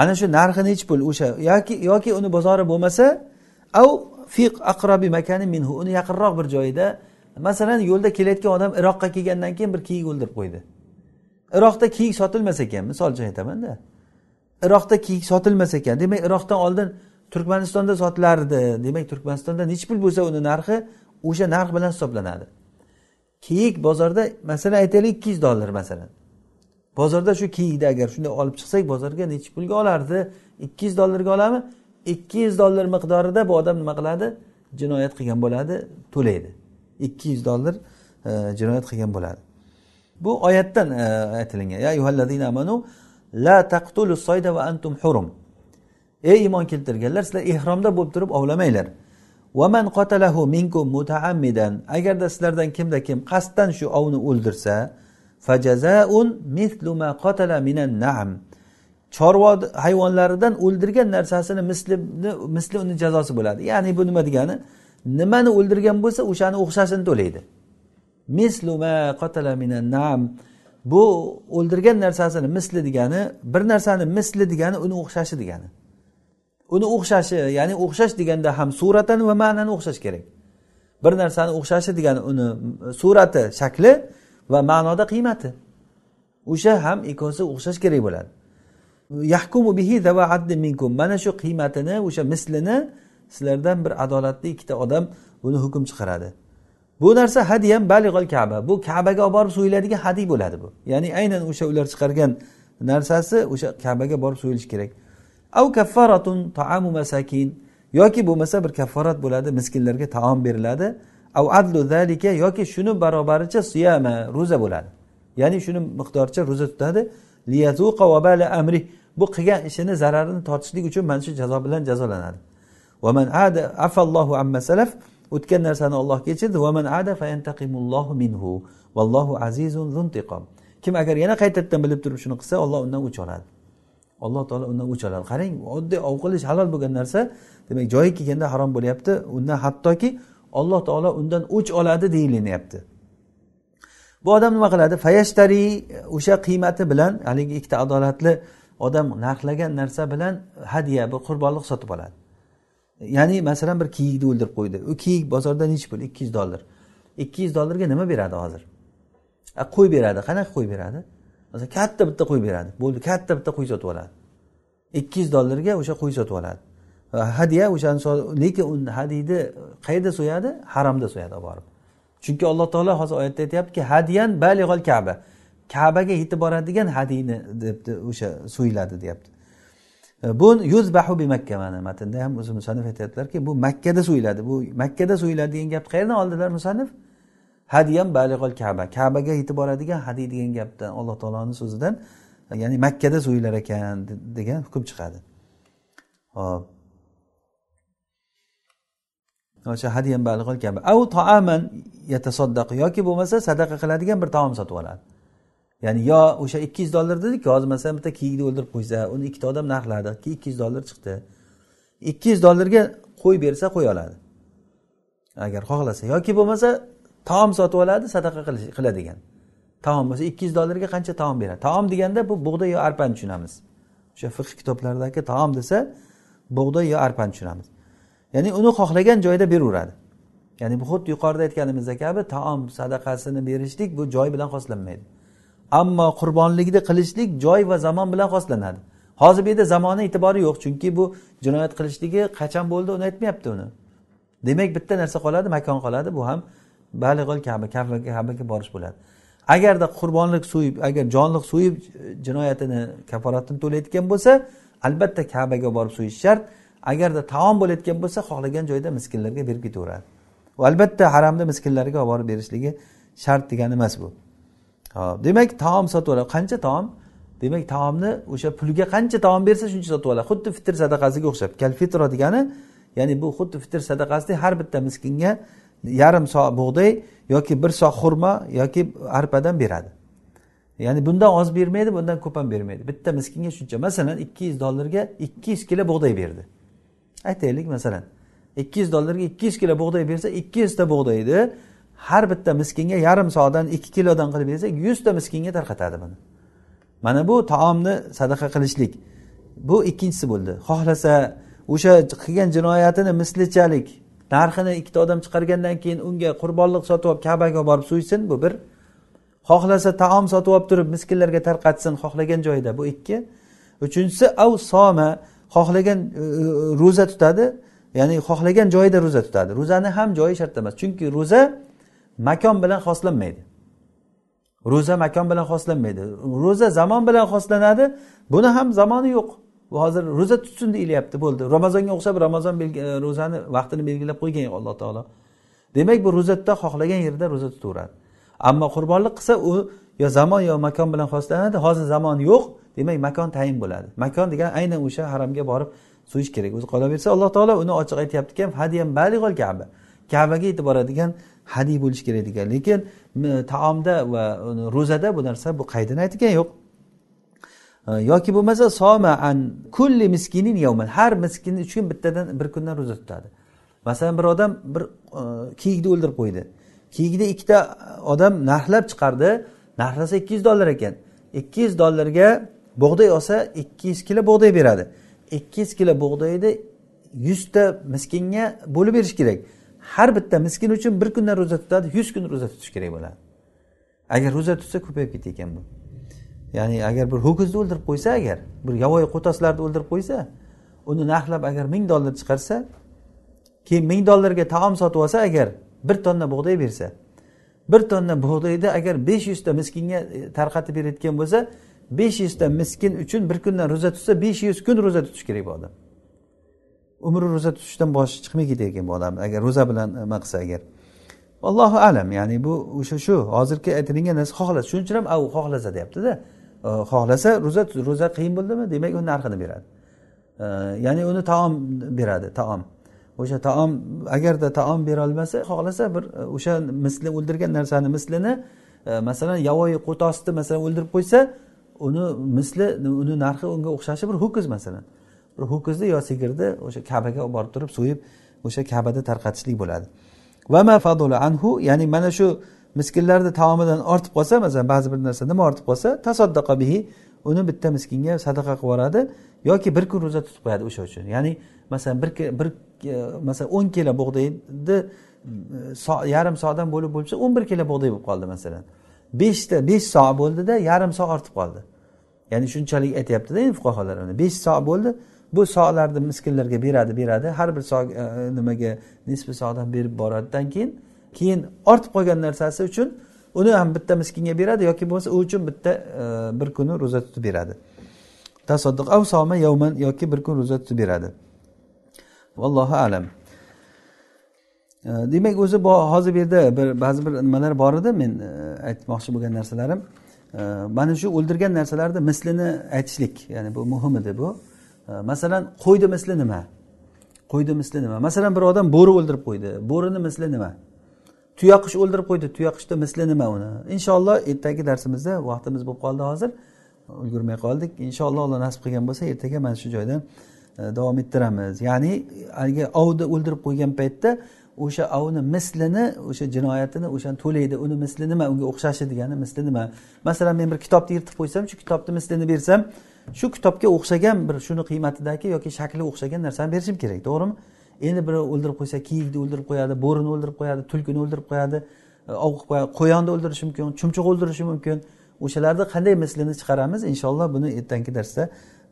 Ana shu narxi nechi pul o'sha yoki yoki uni bozori bo'lmasa av fiq aqrobi makani minhu uni yaqinroq bir joyida masalan yo'lda kelayotgan odam iroqqa kelgandan keyin bir kiyik o'ldirib qo'ydi. Iroqda kiyik sotilmas ekan misol uchun aytamanda iroqda kiyik sotilmas ekan demak iroqdan oldin turkmanistonda sotilardi. Demak turkmanistonda nechi pul bo'lsa uni narxi o'sha narx bilan hisoblanadi. Kiyik bozorda masalan aytaylik ikki yuz dollar masalan. Bozorda shu kiyikni agar shunday olib chiqsak bozorga nechi pulga olardi? Ikki yuz dollarga olami? Ikki yuz dollar miqdorida bu odam nima qiladi? Jinoyat qilgan bo'ladi to'laydi. Ikki yuz dollar e, jinoyat qilgan bo'ladi. Bu oyatdan e, aytilingan ya amanu la taqtulu soyda va antum hurum. Ey iymon keltirganlar sizlar ehromda bo'lib turib ovlamanglar vaman qatalahu minkum mutaammidan agarda sizlardan kimda kim qasddan shu ovni o'ldirsa fajazaun mithlu ma minan naam chorva hayvonlaridan o'ldirgan narsasini mislini misli uni jazosi bo'ladi. Ya'ni bu nima degani? Nimani o'ldirgan bo'lsa o'shani o'xshashini to'laydi. Mislu ma minan naam bu o'ldirgan narsasini misli degani bir narsani misli degani uni o'xshashi degani. Uni o'xshashi ya'ni o'xshash deganda ham suratan va ma'nan o'xshash kerak. Bir narsani o'xshashi degani uni surati shakli va ma'noda qiymati. O'sha ham ikkovsi o'xshash kerak bo'ladi. Yahkumu bihi minkum. Mana shu qiymatini o'sha mislini sizlardan bir adolatli ikkita odam buni hukm chiqaradi. Bu narsa hadiyam balig'al kaba. Bu kabaga olib borib so'yiladigan hadiy bo'ladi bu. Ya'ni aynan o'sha ular chiqargan narsasi o'sha kabaga borib so'yilishi kerak. Av kaffaratun taamu masakin. Yoki bo'lmasa bir kafforat bo'ladi miskinlarga taom beriladi. Av adlu zalika yoki shuni barobaricha siyama ro'za bo'ladi. Ya'ni shuni miqdoricha ro'za tutadi. Liyazuqa vabala amri. Bu qilgan ishini zararini tortishlik uchun mana shu jazo bilan jazolanadi. Vaman ada afallohu amma salaf. O'tgan narsani olloh kechirdi vaman ada fayantaqimullohu minhu. Vallohu azizun zuntiqom. Kim agar yana qaytadan bilib turib shuni qilsa olloh undan o'ch oladi. Alloh taolo undan o'ch oladi qarang oddiy ov qilish halol bo'lgan narsa demak joyi kelganda harom bo'lyapti. Undan hattoki alloh taolo undan o'ch oladi deyilinyapti bu odam nima qiladi? Fayashtari e, o'sha qiymati bilan haligi ikkita adolatli odam narxlagan narsa bilan hadya bir qurbonlik sotib oladi. Ya'ni masalan bir kiyikni o'ldirib qo'ydi. U kiyik bozorda nechi pul? Ikki yuz dollar. Ikki yuz dollarga nima beradi hozir? Qo'y beradi. Qanaqa qo'y beradi? Masalan katta bitta qo'y beradi. Bo'ldi katta bitta qo'y sotib oladi. Ikki yuz dollarga o'sha qo'y sotib oladi. Hadya o'shani lekin u hadiyni qayerda so'yadi? Haromda so'yadi olib borib. Chunki alloh taolo hozir oyatda aytyaptiki hadyan balig'ol kaba. Kabaga yetib boradigan hadiyni debdi o'sha so'yiladi deyapti. E, bu yuzbahu bi makka mana matnda ham o'zi musannif aytyaptilarki bu makkada so'yiladi. Bu makkada so'yiladi degan gapni qayerdan oldilar musannif? Hadiyam balig'ol kaba. Kabaga yetib boradigan hadiy degan gapdan alloh taoloni so'zidan ya'ni makkada so'yilar ekan degan hukm chiqadi. Hop o'sha hadiyam balig'ol kaba. Av taaman yatasoddaq yoki bo'lmasa sadaqa qiladigan bir taom sotib oladi. Ya'ni yo o'sha ikki yuz dollar dedik hozir masalan bitta kiyikni o'ldirib qo'ysa uni ikkita odam narxladi ikki yuz dollar chiqdi. Ikki yuz dollarga qo'y bersa qo'y oladi. Agar xohlasa yoki bo'lmasa taom sotib oladi sadaqa qiladigan. Taom bo'lsa ikki yuz dollarga qancha taom beradi? Taom deganda bu bug'doy yo arpani tushunamiz. O'sha fiq kitoblaridagi taom desa bug'doy yo arpani tushunamiz. Ya'ni uni xohlagan joyda beraveradi. Ya'ni bu xuddi yuqorida aytganimizdek kabi taom sadaqasini berishlik bu joy bilan xoslanmaydi ammo qurbonlikni qilishlik joy va zamon bilan xoslanadi hozir bu yerda zamoni e'tibori yo'q chunki bu jinoyat qilishligi qachon bo'ldi uni aytmayapti uni. Demak bitta narsa qoladi makon qoladi bu ham balig'il kaba kabaga borish bo'ladi. Agarda qurbonlik so'yib agar jonliq so'yib jinoyatini kaforatini to'layotgan bo'lsa albatta kabaga borib so'yish shart. Agarda taom bo'layotgan bo'lsa xohlagan joyda miskinlarga berib ketaveradi. Va albatta haramda miskinlarga olib borib berishligi shart degani emas bu. Hop demak taom sotib oladi qancha taom? Demak taomni o'sha pulga qancha taom bersa shuncha sotib oladi xuddi fitr sadaqasiga o'xshab kalfitro degani ya'ni bu xuddi fitr sadaqasidek har bitta miskinga yarim so bug'doy yoki bir so xurmo yoki arpadan beradi. Ya'ni bundan oz bermaydi bundan ko'p ham bermaydi. Bitta miskinga shuncha. Masalan ikki yuz dollarga ikki yuz kilo bug'doy berdi. Aytaylik masalan ikki yuz dollarga ikki yuz kilo bug'doy bersa ikki yuzta bug'doyni har bitta miskinga yarim sodan ikki kilodan qilib bersak yuzta miskinga tarqatadi buni. Mana bu taomni sadaqa qilishlik. Bu ikkinchisi bo'ldi. Xohlasa o'sha qilgan jinoyatini mislichalik narxini ikkita odam chiqargandan keyin unga qurbonlik sotib olib kabaga borib so'ysin bu bir. Xohlasa taom sotib olib turib miskinlarga tarqatsin xohlagan joyida bu ikki. Uchinchisi av soma xohlagan e, e, ro'za tutadi ya'ni xohlagan joyida ro'za tutadi. Ro'zani ham joyi shart emas chunki ro'za makon bilan xoslanmaydi. Ro'za makon bilan xoslanmaydi. Ro'za zamon bilan xoslanadi buni ham zamoni yo'q. Hozir ro'za tutsin deyilyapti bo'ldi. Ramazonga o'xshab ramazon e, ro'zani vaqtini belgilab qo'ygan alloh taolo. Demak bu ro'zatda xohlagan yerda ro'za tutaveradi. Ammo qurbonlik qilsa u yo zamon yo makon bilan xoslanadi hozir zamon yo'q demak makon tayin bo'ladi. Makon degan aynan o'sha haramga borib so'yish kerak. O'zi qolaversa alloh taolo uni ochiq aytyaptiki hadiyam balig'ol kaba. Kabaga yetib boradigan hadiy bo'lishi kerak degan. Lekin taomda va e, ro'zada bu narsa bu qaydini aytgan yo'q. Yoki bo'lmasa soma an kulli miskinin yovman har miskin uchun bittadan bir kundan ro'za tutadi. Masalan bir odam bir e, kiyikni o'ldirib qo'ydi. Kiyikni ikkita odam narxlab chiqardi. Narxlasa ikki yuz dollar ekan. Ikki yuz dollarga bug'doy olsa ikki yuz kilo bug'doy beradi. Ikki yuz kilo bug'doyni yuzta miskinga bo'lib berish kerak. Har bitta miskin uchun bir kundan ro'za tutadi yuz kun ro'za tutish kerak bo'ladi. Agar ro'za tutsa ko'payib ketar ekan bu. Ya'ni agar bir ho'kizni o'ldirib qo'ysa agar bir yovvoyi qo'taslarni o'ldirib qo'ysa uni narxlab agar ming dollar chiqarsa keyin ming dollarga taom sotib olsa agar bir tonna bug'doy bersa bir tonna bug'doyni agar besh yuzta miskinga e, tarqatib berayotgan bo'lsa besh yuzta miskin uchun bir kundan ro'za tutsa besh yuz kun ro'za tutish kerak bu odam umri ro'za tutishdan boshi chiqmay ketadi ekan bu odam agar ro'za bilan e, nima qilsa agar allohu alam ya'ni bu o'sha shu hozirgi aytilingan narsa xohlasa shuning uchun ham u xohlasa deyaptida de. Xohlasa ro'za ro'za qiyin bo'ldimi? Demak uni narxini beradi. Ya'ni uni taom beradi taom. O'sha taom agarda taom berolmasa xohlasa bir e, o'sha misli o'ldirgan narsani mislini e, masalan yovvoyi qo'tosni masalan o'ldirib qo'ysa uni misli uni narxi unga o'xshashi bir ho'kiz masalan. Bir ho'kizni yo sigirni o'sha kabaga olib borib turib so'yib o'sha kabada tarqatishlik bo'ladi. Vama fadula anhu ya'ni mana shu miskinlarni taomidan ortib qolsa masalan ba'zi bir narsa nima ortib qolsa tasoddaqa bihi uni bitta miskinga sadaqa qilib yuboradi yoki bir kun ro'za tutib qo'yadi o'sha uchun. Ya'ni masalan bir bir masalan o'n kilo bug'doyni so, yarim soadan bo'lib bo'lsa o'n bir kilo bug'doy bo'lib qoldi masalan. Beshta besh so bo'ldida yarim so ortib qoldi. Ya'ni shunchalik aytyaptida endi fuqarolar besh so bo'ldi. Bu solarni miskinlarga beradi beradi. Har bir so e, nimaga nisbi sodan berib boradidan keyin keyin ortib qolgan narsasi uchun uni ham bitta miskinga beradi yoki bo'lmasa u uchun bitta e, bir kuni ro'za tutib beradi. Tasodduq av soma yovman yoki bir kun ro'za tutib beradi. Vallohu alam. E, demak o'zi hozir bu yerda bir ba'zi bir nimalar bor edi men e, aytmoqchi bo'lgan narsalarim. E, mana shu o'ldirgan narsalarni mislini aytishlik ya'ni bu muhim edi bu. Masalan qo'yni misli nima? Qo'yni misli nima? Masalan bir odam bo'ri o'ldirib qo'ydi. Bo'rini misli nima? Tuyaqush o'ldirib qo'ydi. Tuyaqushni misli nima uni? Inshaalloh ertagi darsimizda vaqtimiz bo'lib qoldi hozir. Ulgurmay qoldik. Inshaalloh alloh nasib qilgan bo'lsa ertaga mana shu joydan e, davom ettiramiz. Ya'ni haligi ovni o'ldirib qo'ygan paytda o'sha ovni mislini o'sha jinoyatini o'shani to'laydi. Uni misli nima? Unga o'xshashi degani misli nima? Masalan men bir kitobni yirtib qo'ysam shu kitobni mislini bersam shu kitobga o'xshagan bir shuni qiymatidagi yoki shakli o'xshagan narsani berishim kerak to'g'rimi? endi biri o'ldirib qo'ysa kiyikni o'ldirib qo'yadi bo'rini o'ldirib qo'yadi tulkini o'ldirib qo'yadi e, ov qilib qo'yadi qo'yonni o'ldirishi mumkin chumchuq o'ldirishi mumkin o'shalarni qanday mislini chiqaramiz inshaalloh buni ertangi darsda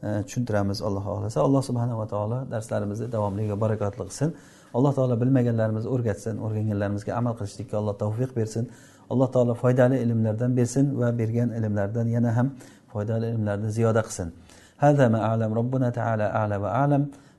e, tushuntiramiz alloh xohlasa alloh subhanava taolo darslarimizni davomli va barakotli qilsin alloh taolo bilmaganlarimizni o'rgatsin o'rganganlarimizga amal qilishlikka alloh tavfiq bersin alloh taolo foydali ilmlardan bersin va bergan ilmlardan yana ham foydali ilmlarni ziyoda qilsin هذا ما أعلم ربنا تعالى أعلى وأعلم